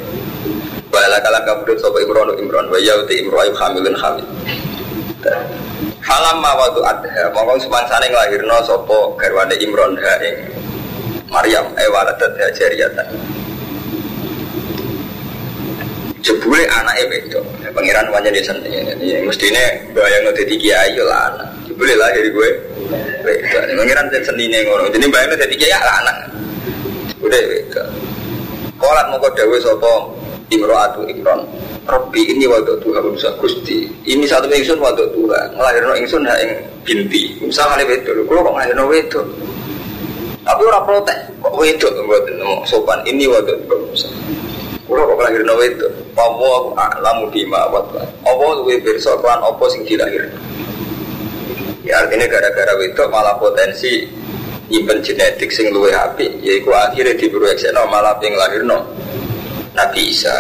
S1: Wala kala kabudut sopa imron imron. Wa yauti imron hamilun hamil. Falam ma waktu adha. Mongkong semangsane ngelahirno sopo garwane imron ha Maryam. Eh waladat ha jariyatan. Jebule anaknya bedo. Pangeran wanya di sana. Ini mestinya bayang jadi kiai lah anak. Jebule lahir gue. Bedo. Pangeran jadi senine ngono. Jadi bayang jadi lah anak. Udah bedo. Kolat mau dawe sopo Imro'atu Imron Robbi ini waktu Tuhan Musa Gusti. Ini satu ingsun waktu Tuhan. Ngelahirno ingsun ha ing binti. Musa kali wedo Kalau kok ngelahirno wedo Tapi orang protek. Kok wedo Buat nemu sopan? Ini waktu Tuhan Musa Kalau kok ngelahirno wedo Allah a'lamu bima watwa Allah bersa klan? Apa sing dilahir Ya artinya gara-gara wedo malah potensi nyimpen genetik sing luwe api yaiku akhirnya diproyeksino malah ping lahirno Nabi Isa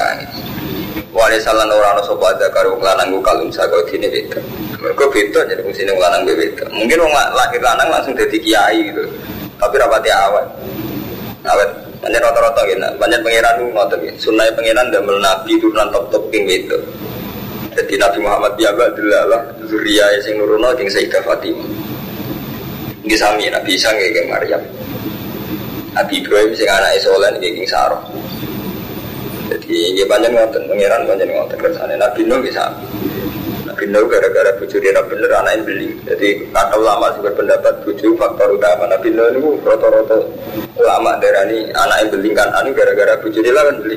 S1: Wali salan orang no sopo ada karo lanang gue kalung sago dini beda. Mereka beda jadi fungsinya lanang gue beda. Mungkin orang lahir lanang langsung jadi kiai gitu. Tapi rapati awal. Awet banyak rata-rata gitu. Banyak pangeran gue ngotot gitu. Sunai pangeran dan nabi turunan top-top king beda. Jadi Nabi Muhammad adalah lah Zuriya yang nuruno yang Sayyidah Fatimah. Ini sami Nabi Isa kayak Maryam. Nabi Ibrahim sing anak Soleh kayak Sarah. Jadi ya banyak ngotot, pangeran banyak ngotot kersane. Nabi Nuh bisa. Nabi Nuh gara-gara bujuk dia anak yang beli. Jadi kata ulama juga pendapat bujuk faktor utama. Nabi Nuh itu roto-roto ulama ini anak yang beli kan anu gara-gara bujuk dia kan beli.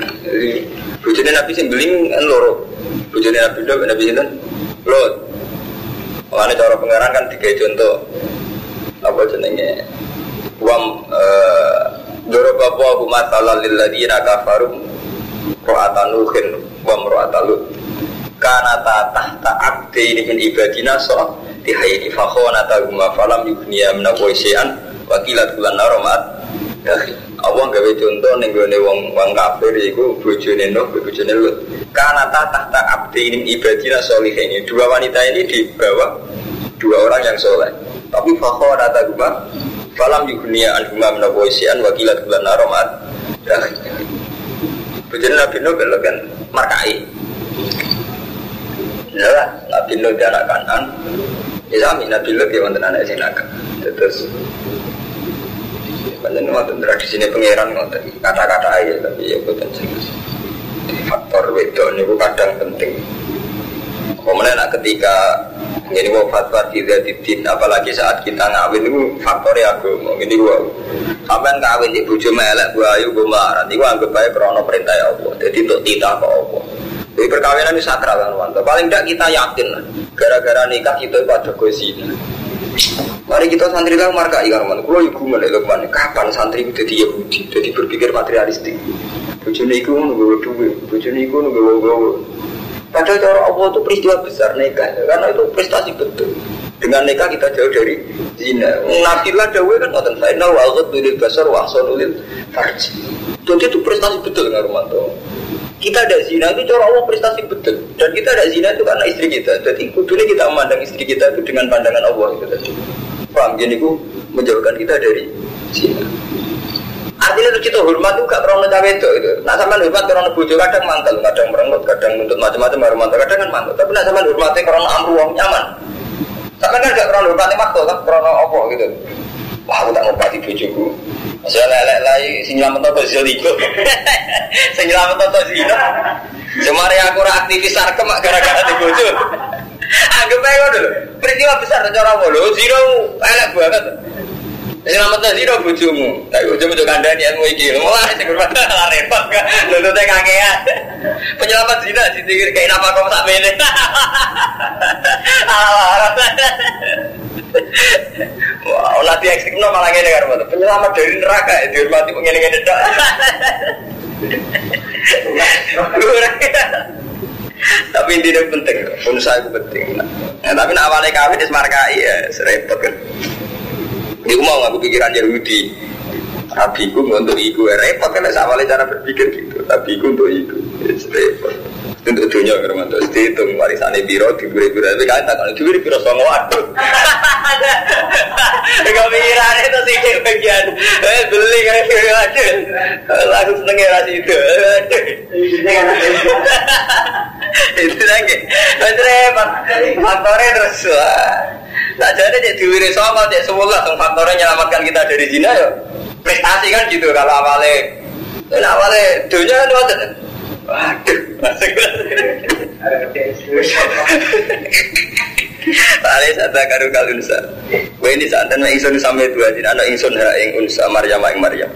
S1: Bujuknya Nabi sih beli kan loro. Bujuknya Nabi Nuh Nabi Sinten lot. Makanya cara pangeran kan tiga contoh apa jenenge? Wam Doro babu aku masalah lilladina kafarum ro'ata nuhin wa ro'ata lut. Karena tahta abdi ini min ibadina so tihayi fakhona taguma falam yugniya minawai syai'an wakilat bulan naromat Allah gawe contoh ning gone wong wong kafir iku bojone Nuh bojone Lut karena tahta abdi ini ibadina solihin dua wanita ini di bawah dua orang yang soleh tapi fakhona taguma falam yugniya anhuma minawai syai'an wakilat bulan naromat Bujur Nabi Nuh kan markai. Ya, Nabi Nuh dia anak kanan. Ya sami Nabi Nuh dia mantan anak sing nakal. Terus Banyak ngotot tradisi ini pangeran ngotot kata-kata aja tapi ya bukan jelas. Faktor wedon itu kadang penting. Kemudian ketika ini mau fatwa tidak didin apalagi saat kita ngawin itu faktornya agama ini gua sampai ngawin di bujuk melek gua ayo gua marah ini gua anggap baik krono perintah ya Allah jadi untuk tidak ke Allah jadi perkawinan ini sakral kan paling tidak kita yakin gara-gara nikah kita itu ada sini Mari kita santri lah marka ikan mana. Kalau ibu mana mana kapan santri itu jadi Yahudi, jadi berpikir materialistik. Bujune iku nunggu duit, bujune iku nunggu Padahal cara Allah itu peristiwa besar nikah, karena itu prestasi betul. Dengan nikah kita jauh dari zina. Nafilah dawe kan ngoten final wa ghadul basar wa ahsanul farj. Jadi itu prestasi betul dengan Romanto. Kita ada zina itu cara Allah prestasi betul. Dan kita ada zina itu karena istri kita. Jadi kudunya kita memandang istri kita itu dengan pandangan Allah itu tadi. Paham gini ku menjauhkan kita dari zina. Artinya itu kita hormat itu gak krono cawe itu. Nah sama hormat krono bojo kadang mantel, kadang merengut, kadang nuntut macam-macam baru mantel, kadang kan mantel. Tapi nah sama hormatnya krono amru wong nyaman. Tapi kan gak krono hormatnya waktu kan krono apa gitu. Wah aku tak ngobati bojoku. Saya lelek lagi sing nyelamet apa zeligo. *laughs* Sing nyelamet apa zino. Semari aku ora aktivis sarkem gara-gara di bojo. Anggap aja dulu. Peristiwa besar cara apa lho? Zino elek banget. Selamat tak zero bujumu. Tak bojomu tuh kandani ilmu iki. Mulai sing hormat repot kan. Nuntutnya kakean. Penyelamat zina ditikir kayak apa kamu tak mene. Wah, nanti ekstrim no malah ngene karo Penyelamat dari neraka dihormati ngene-ngene tok. *laughs* *laughs* tapi intinya penting, unsur itu penting. Nah, tapi nak awalnya kawin is markai ya, serempet kan. Ini mau ngaku pikiran Yahudi. Tapi ku untuk iku repot kan sama cara berpikir gitu. Tapi ku untuk iku repot. Untuk dunia kermanto itu warisannya biro diberi biro tapi kan tak kalau diberi biro sama waduh. *laughs* Gak pikiran itu sih bagian. Eh beli kan aduh. Langsung seneng ya itu. Itu lagi. Itu repot. Faktornya terus Tak jadi dia diwiri sama dia semula faktornya menyelamatkan kita dari zina ya. Prestasi kan gitu kalau awalnya. Awalnya dunia kan waktu Waduh, Tali sata karu kalunsa. Wah ini saat dan ingsun sampai dua jin anak ingsun ha ing unsa Maryam ing Maryam.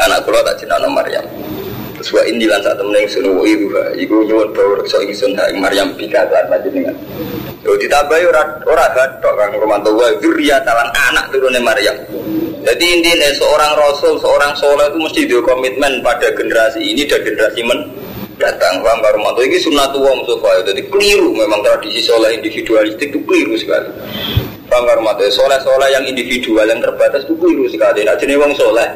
S1: Anak kula tak jeneng Maryam. Terus wa ini lan saat temen ingsun wa ibu ha iku nyuwun bawa reksa ingsun ha ing Maryam pika lan panjenengan. Yo ditambahi ora ora gathok Kang Romanto wa talan anak turune Maryam. Jadi intinya seorang rasul, seorang soleh itu mesti dia komitmen pada generasi ini dan generasi men datang paham karo mantu ini sunnatullah mustafa jadi keliru memang tradisi soleh individualistik itu keliru sekali. Paham karo mantu soleh soleh yang individual yang terbatas itu keliru sekali. Nah jenis wong soleh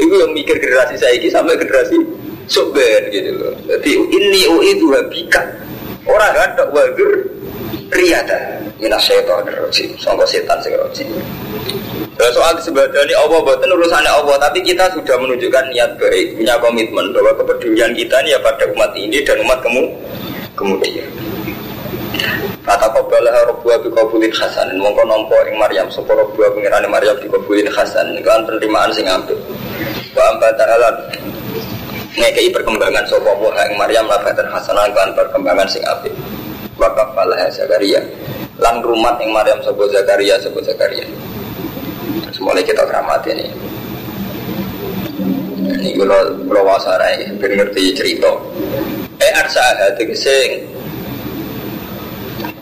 S1: itu yang mikir generasi saya ini sampai generasi sober gitu loh. Jadi ini oh itu habika orang ada wagur riyada minas syaitan rojim sangka setan segala Nah, soal disebadani Allah buatan urusannya Allah, tapi kita sudah menunjukkan niat baik, punya komitmen bahwa kepedulian kita ini ya pada umat ini dan umat kamu kemudian. Kata kobalah robuah bi kabulin hasan, mongko nompo ing Maryam, sopo robuah pengirani Maryam bi kabulin hasan, kan penerimaan sing ambil. Wa amba ta'ala ngekei perkembangan sopo buah ing Maryam labatan hasanah kan perkembangan sing apik. Wa kafalah Zakaria, lan rumat ing Maryam sopo Zakaria sopo Zakaria. Semuanya kita keramat ini. Ini kalau kalau wasarai, ben ngerti cerita. Eh arsa kesing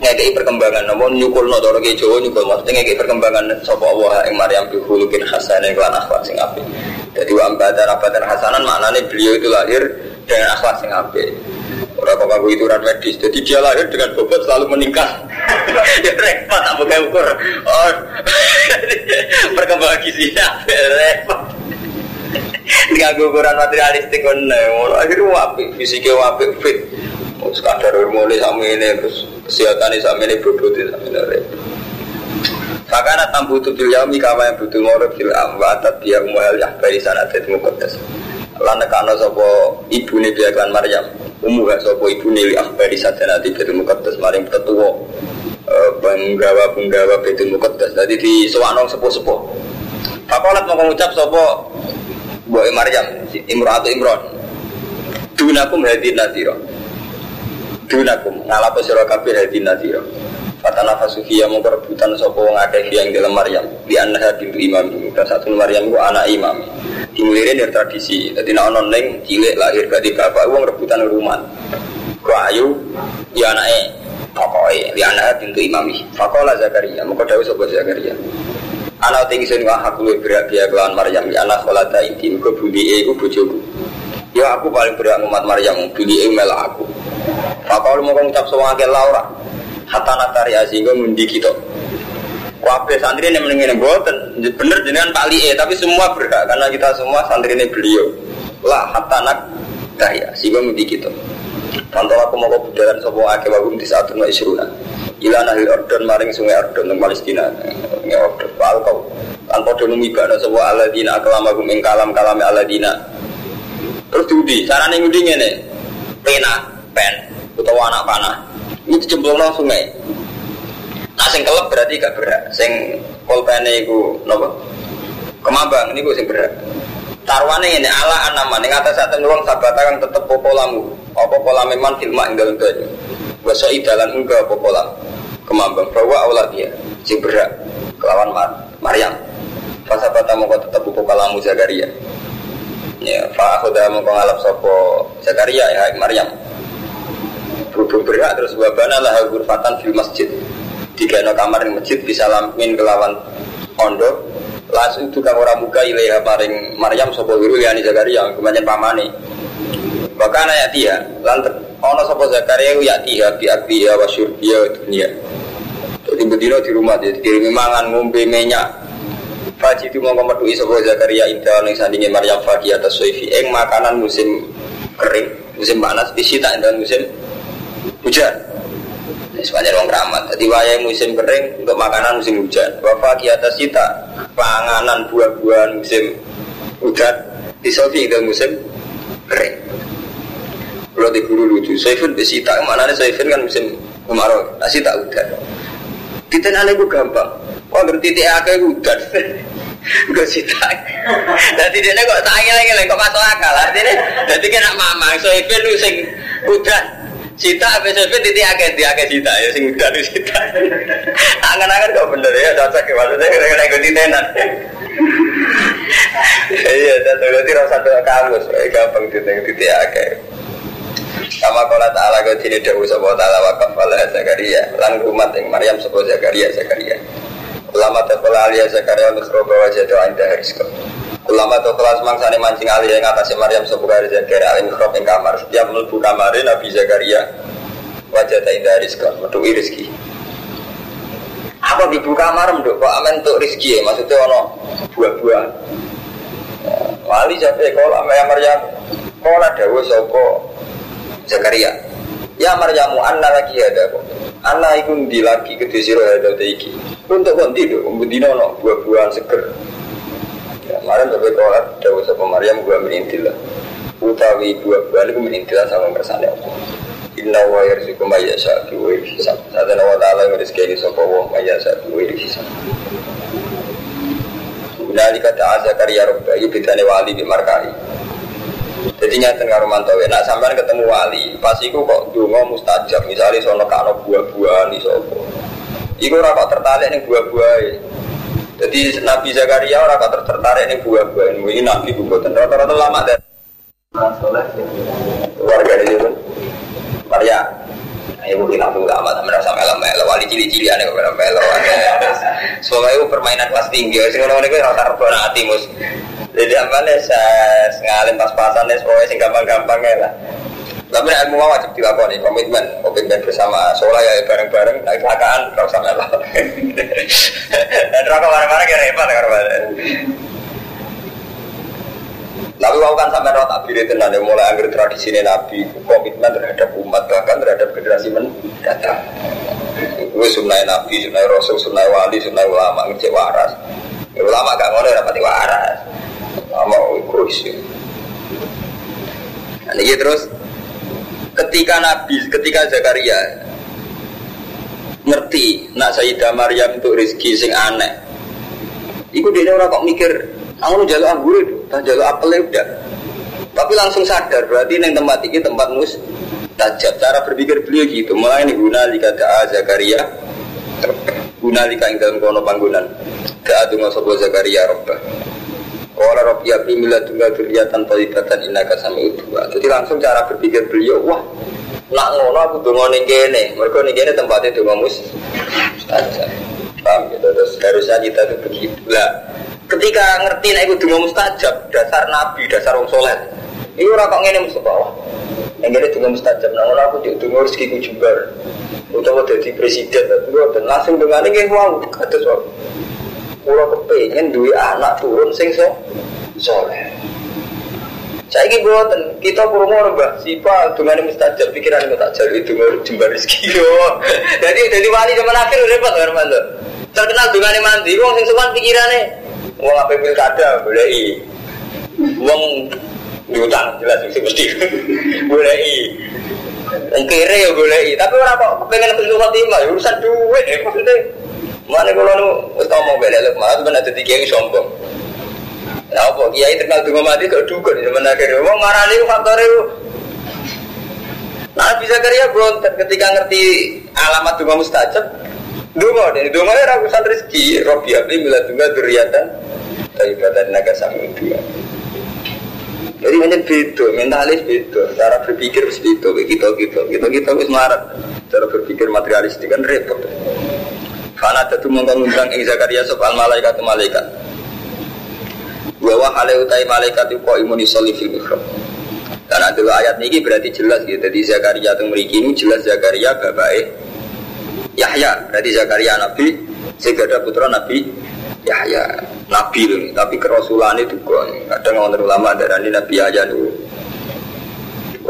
S1: ngekei perkembangan namun nyukul no doro Jawa nyukul maksudnya ngekei perkembangan sapa Allah yang Maryam bi khuluqin hasan yang kelan akhlak sing apik. Jadi wa ambatan abatan hasanan maknanya beliau itu lahir dengan akhlak sing apik. Orang kok itu medis, jadi dia lahir dengan bobot selalu meningkat. *laughs* ya repot, tak buka ukur. Oh, *laughs* perkembangan gizinya repot. *laughs* Dengan ukuran materialistik kan, akhirnya wapi, fisiknya wapi, fit. Sekadar hormonnya sama ini, terus kesehatannya sama ini, bobotnya sama ini repot. Fakana tambu tu bil yaumi kama yang butuh ngorok fil amwatat dia umuhal yahbari sanat itu mukodas. Lan nekano sapa ibune dia kan Maryam umuha sopo ibu nili akhbari saja nanti betul mukaddas maring tetua eh, penggawa penggawa betul mukaddas jadi di sewanong sepo sepo Fakolat mau mengucap sopo Boy Maryam atau Imron. Dunakum hadi nadiro Dunakum ngalapo sira kabeh hadi nadiro Fatana fasufiya mau perebutan sopo ngakeh yang dalam Maryam di anha bintu imam dan satu Maryam itu anak imam Dimulirin dari tradisi. Jadi nak neng cilik lahir gak bapak uang rebutan rumah. Ayu ya anaknya pokoknya di anak pintu imami. Fakola Zakaria. Muka dawu sobat Zakaria. Anak tinggi sini wah aku lebih berat dia kelawan Maryam. Ya anak kolata inti. Muka buli e bojoku. Ya aku paling berat umat Maryam. Buli e melak aku. Fakola mau ngucap sama akil Laura. Hatta natari asinggo mundi kita. Wabe santri ini mendingin buatan bener jenengan Pak Lie tapi semua berhak karena kita semua santri ini beliau. Lah hatta nak daya sehingga mudi kita aku mau kebudaran sebuah ake wagum di saat rumah isruna. Ila nahil ordon maring sungai ordon di Palestina. Nge ordon Pal kau Tanpa dono mibana sebuah aladina Akalama gum ing kalam kalami aladina. Terus diudi Caranya ngudi ngene. Pena Pen Utawa anak panah Ini dijemplung sungai Nah sing kelep berarti gak berat. Sing pulpene iku napa? Kemambang niku sing berat. Tarwane ini ala anaman ing atas atas wong sabata kang tetep popolamu. Apa pola memang filma ing dalem banyu. Wasa idalan enggak apa pola. Kemambang bahwa Allah dia sing berat kelawan Mar Maryam. Fasabata mongko tetep popolamu Zakaria. Ya, fa akhoda mongko ngalap sapa Zakaria ya Maryam. Berhubung berat terus wabana lah ghurfatan fil masjid. Tiga no kamar yang masjid bisa lamin kelawan ondo langsung itu kang orang buka ilaiha maring Maryam sopo guru liani Zakaria pamani bahkan ayat dia lantar ono sopo Zakaria ya tiha bi akbiya wa syurbiya dunia. Jadi bedino di rumah dia dikirimi mangan ngombe minyak. Faji itu mau memeduhi sopo Zakaria indah ning sandingin Maryam Fagi atas soifi eng makanan musim kering musim panas bisita dan musim hujan sepanjang orang keramat. Jadi wayai musim kering untuk makanan musim hujan. Bapak ki atas kita panganan buah-buahan musim hujan. Di Sofi itu musim kering. Kalau di guru lucu, Saifin di Sita, mana nih Saifin kan musim kemarau, nasi *laughs* tak hujan. Kita nanya gue gampang. Wah berarti dia agak hujan. Gue Sita. Jadi dia kok tanya lagi kok masuk akal. Artinya, jadi kena mamang lu sing hujan. Cita sampai titik akeh di akeh cita ya sing udah di cita. Angan-angan kok bener ya cocok ya maksudnya kira-kira ikut tenan. Iya, dan berarti rasa tuh kamus, gampang titik titik akeh. Sama kola ta'ala kau sini dawu sebuah ta'ala wakaf ala Zakaria Lan umat yang Maryam sebuah Zakaria Zakaria Ulama tekola alia Zakaria Nusro bawa jatuh anda harisko Ulama atau kelas mangsane mancing alih yang atas Maryam sebuah Zakaria alim mikrob yang kamar. Setiap melebu kamar Nabi Zakaria wajah tak indah rizki, metu rizki. Apa di buka kamar menduk kok amen untuk rizki ya? Maksudnya ono buah-buah. Wali sampai kalau Maryam Maryam kola dawu sopo Zakaria. Ya Maryamu anna lagi ada kok. Anna ikun di lagi ke siro ada iki. Untuk konti do, no buah-buahan seger. Ya, kemarin tapi kalau dawu sama Maryam gua merintil lah. Utawi dua bulan itu merintil sama kersane Allah. Inna wa yarzuqu ma yasha bi ghairi hisab. Sadana wa ta'ala ngrizki sapa wa ma yasha bi ghairi hisab. Nali kata Zakaria Rabba itu bedane wali di markai. Jadi nyata karo mantawe, nak sampean ketemu wali, pas iku kok dungo mustajab, misalnya sono kano buah-buahan di sopo. Iku rapat tertarik nih buah-buah jadi Nabi Zakaria orang kata tertarik ini buah-buah ini Nabi buatan rata-rata lama dan warga di situ. Maria Ayo mungkin aku lama tapi merasa melo-melo wali cili-cili aneh kok melo Semoga itu permainan kelas tinggi. Sih kalau itu rata-rata hati mus. Jadi apa nih saya ngalim pas-pasan nih semuanya sih gampang-gampang ya lah tapi ilmu wajib dilakoni komitmen, komitmen bersama. Soalnya ya bareng-bareng, nah kecelakaan kalau sama lah. Dan rokok bareng-bareng ya repot ya Tapi kau kan sampai roh takbir itu nanti mulai anggar tradisi Nabi komitmen terhadap umat bahkan terhadap generasi mendatang. Gue sunnah Nabi, sunnah Rasul, sunnah Wali, sunnah ulama ngecek waras. Ulama gak ngono rapati waras. Lama egois. Nah, ini terus ketika Nabi, ketika Zakaria ngerti nak Sayyidah Maryam untuk rezeki sing aneh. Iku dia orang kok mikir, aku jalur anggur itu, jalur apel udah. Tapi langsung sadar berarti neng tempat ini tempat mus tajab. Cara berpikir beliau gitu. Mulai ini guna jika ada Zakaria, guna jika ing dalam kono panggunan. Gak sopo Zakaria robbah. Orang Robi Abdi Mila Tunggal Duriatan Tolibatan Inaka Sami Udua Jadi langsung cara berpikir beliau Wah nak ngono aku dungo ning kene. Mereka ning kene tempatnya dungo mus mustajab. Paham gitu terus harusnya kita tuh begitu. Lah ketika ngerti nek iku dungo mustajab dasar nabi dasar wong soleh ini orang kok ngene mesti bawah yang kene dungo mustajab nah ngono aku dungo rezeki ku jembar. Utawa jadi presiden langsung dengan ini wow kata soal Kulo kepengen duwe anak turun sing so soleh. Saya ini buatan kita kurung orang mbak Sipa dengan mustajab pikiran mustajab itu jembar rezeki. Jadi jadi wali zaman akhir repot kan mantu. Terkenal dengan mandi, wong sing sowan pikirane wong apa pilkada boleh i. Wong diutang jelas sih mesti *laughs* boleh i. Wong kere ya boleh i. Tapi orang kok pengen pengen khotimah urusan duit ya maksudnya. Mana kalau nu wis ngomong bela lek malah ben ada tiga sombong. Nah, apa kiai terkenal dengan mati kok dukun zaman akhir. Wong marani faktor itu. Nah, bisa karya berontak ketika ngerti alamat dunga mustajab. Dunga deh, dunga ya ragusan rezeki. Robi abdi bila dunga duriatan. Tapi badan naga sami dua. Jadi macam beda, mentalis beda, cara berpikir beda, kita kita kita kita wis marat, cara berpikir materialistik kan repot. Karena tentu mengundang ing Zakaria soal malaikat malaikat. Bahwa hal utai malaikat itu kok imuni fil mihrab. Karena dulu ayat ini berarti jelas gitu. Jadi Zakaria itu memiliki ini jelas Zakaria bapak Yahya. Berarti Zakaria Nabi. Ada putra Nabi Yahya. Nabi loh. Tapi kerasulan itu kok. Kadang orang ulama darah Nabi Yahya dulu.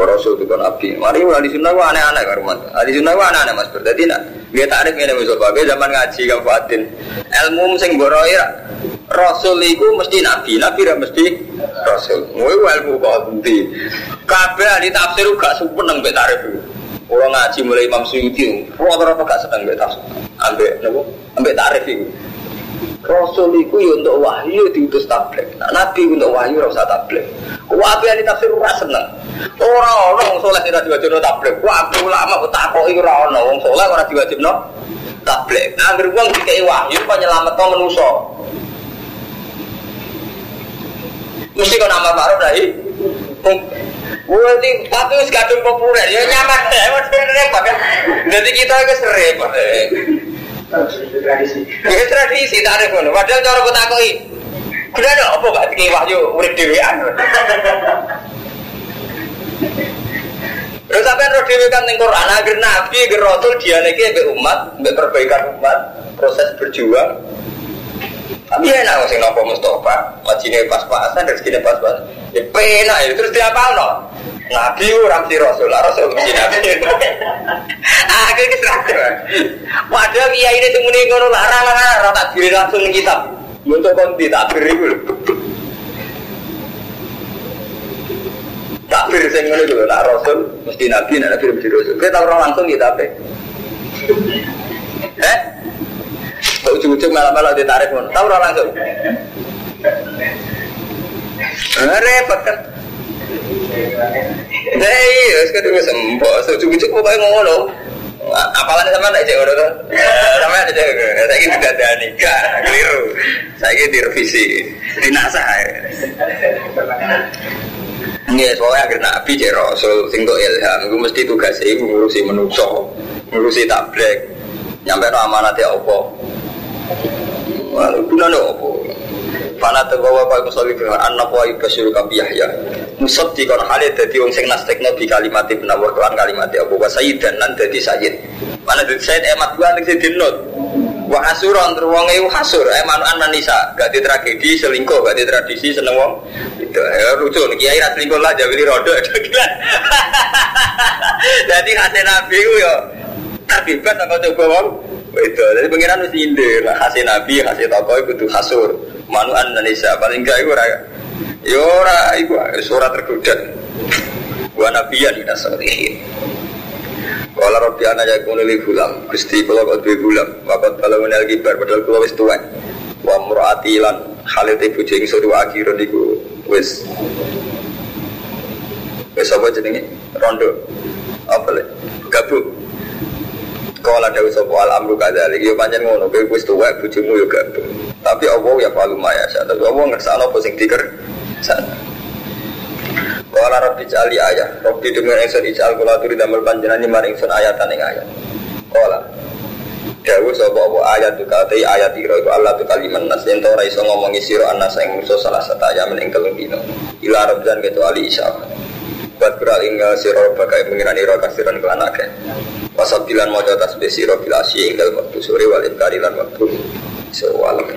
S1: Rasul itu kan nabi. Mari ahli sunnah gua aneh-aneh kan rumah. Ahli sunnah gua aneh-aneh mas. Berarti nak dia tarik ini musuh bagai zaman ngaji kan Fatin. Ilmu sing boroi Rasul itu mesti nabi, nabi dah mesti Rasul. Mau ilmu kau bukti. Kabeh ahli tafsir gak seneng mbek tarif. Orang ngaji mulai Imam Suyuti, rata-rata gak seneng mbek tafsir. Ambek? Ambek itu. Rasul itu ya untuk wahyu diutus tablet. Nah, Nabi untuk wahyu rasa tablet. Wahabi ini tafsir ora seneng. Ora ono wong saleh ora diwajibno tablet. Wahabi ulama kok takoki ora ono wong saleh ora diwajibno tablet. Nah, anggere wong dikai wahyu kok nyelametno manusa. Mesti kok nama baru dari Berarti tapi wis kadung populer ya nyaman *laughs* ya repot kan. Jadi kita itu repot.
S2: Tradisi.
S1: Ya tradisi tak ada kono. Padahal cara kok takoki. Kudu ada apa gak dikei wahyu urip dhewean. Terus sampean roh dhewe kan ning Quran agar nabi agar rasul dianeke mbek umat, mbek perbaikan umat, proses berjuang. Tapi enak sing nopo Mustafa, wajine pas-pasan, rezekine pas-pasan. Ya penak ya terus diapalno. Nabi ora mesti rasul, lah rasul mesti *laughs* nabi. Ah, iki keserahan. Padahal kiai ini sing muni ngono larang larang ora tak diri langsung ning kitab. Untuk konti takbir lho. Takbir sing ngono lho, nak rasul mesti nabi, nak nabi mesti rasul. Kita orang langsung kita apa? Eh? Ujung-ujung malah-malah ditarik pun. Tahu orang langsung? Repot kan? Nah iya, sekarang gue sempok. Ujung-ujung gue kayak ngono. Apalan sama aja ngono tuh. Sama aja. Saya ini tidak ada nikah, keliru. Saya ini direvisi, dinasah. Nggak, soalnya akhir Nabi cek Rasul sing ilham, gue mesti tugas ibu ngurusi menungso, ngurusi tablet, nyampe no amanat ya opo. Wah, guna no opo. Fana tegawa pak musolli fi anak wa ibasyiru kabi Yahya. Musab di kon halid dadi wong sing nastekno bi kalimat ibn kan kalimat Abu Sayyid dan nan dadi sayyid. Mana dadi sayyid emat gua ning sing not. Wa hasuran terus wong e hasur emanan manisa, gak di tragedi selingkuh, gak di tradisi seneng wong. Itu ya lucu nih kiai ra selingkuh lah jawili rodo. Jadi hasil nabi ku yo terlibat apa coba wong itu jadi pengiran mesti indir hasil nabi hasil tokoh itu hasur manuan Indonesia paling enggak itu ora yo ora surat tergoda gua nabi ya tidak seperti Kalau Rabbi anak ya kuno li gulam, gusti kalau kau dua gulam, wakat kalau menel kibar, padahal kalau wis tua, wa murati lan halit ibu jeng suruh akhiran iku wis wis apa jenenge? Rondo. Apa le? Gabung kalau ada usaha al amru kadalik, yo panjang ngono, kowe wis tuwa bojomu yo gabung. Tapi Allah ya palu maya sa, tapi Allah ngersakno apa sing diker sana. Kala Rabbi jali ayat, Rabbi dengan ingsun ijal kula turi damel panjenengan ni maring ingsun ayatan ing ayat. Kala Dawu sapa apa ayat tu kate ayat ira iku Allah tu kaliman nas yen ora iso ngomongi sira anas ing musuh salah satu ayat ing telung dino. Ila rabdan kecuali isya. Buat kural inggal sira bagai mengirani ira kasiran kelan. Wasabilan mojo tasbih sira bil asyi ing dalem wektu sore wal inkari lan wektu sewalem.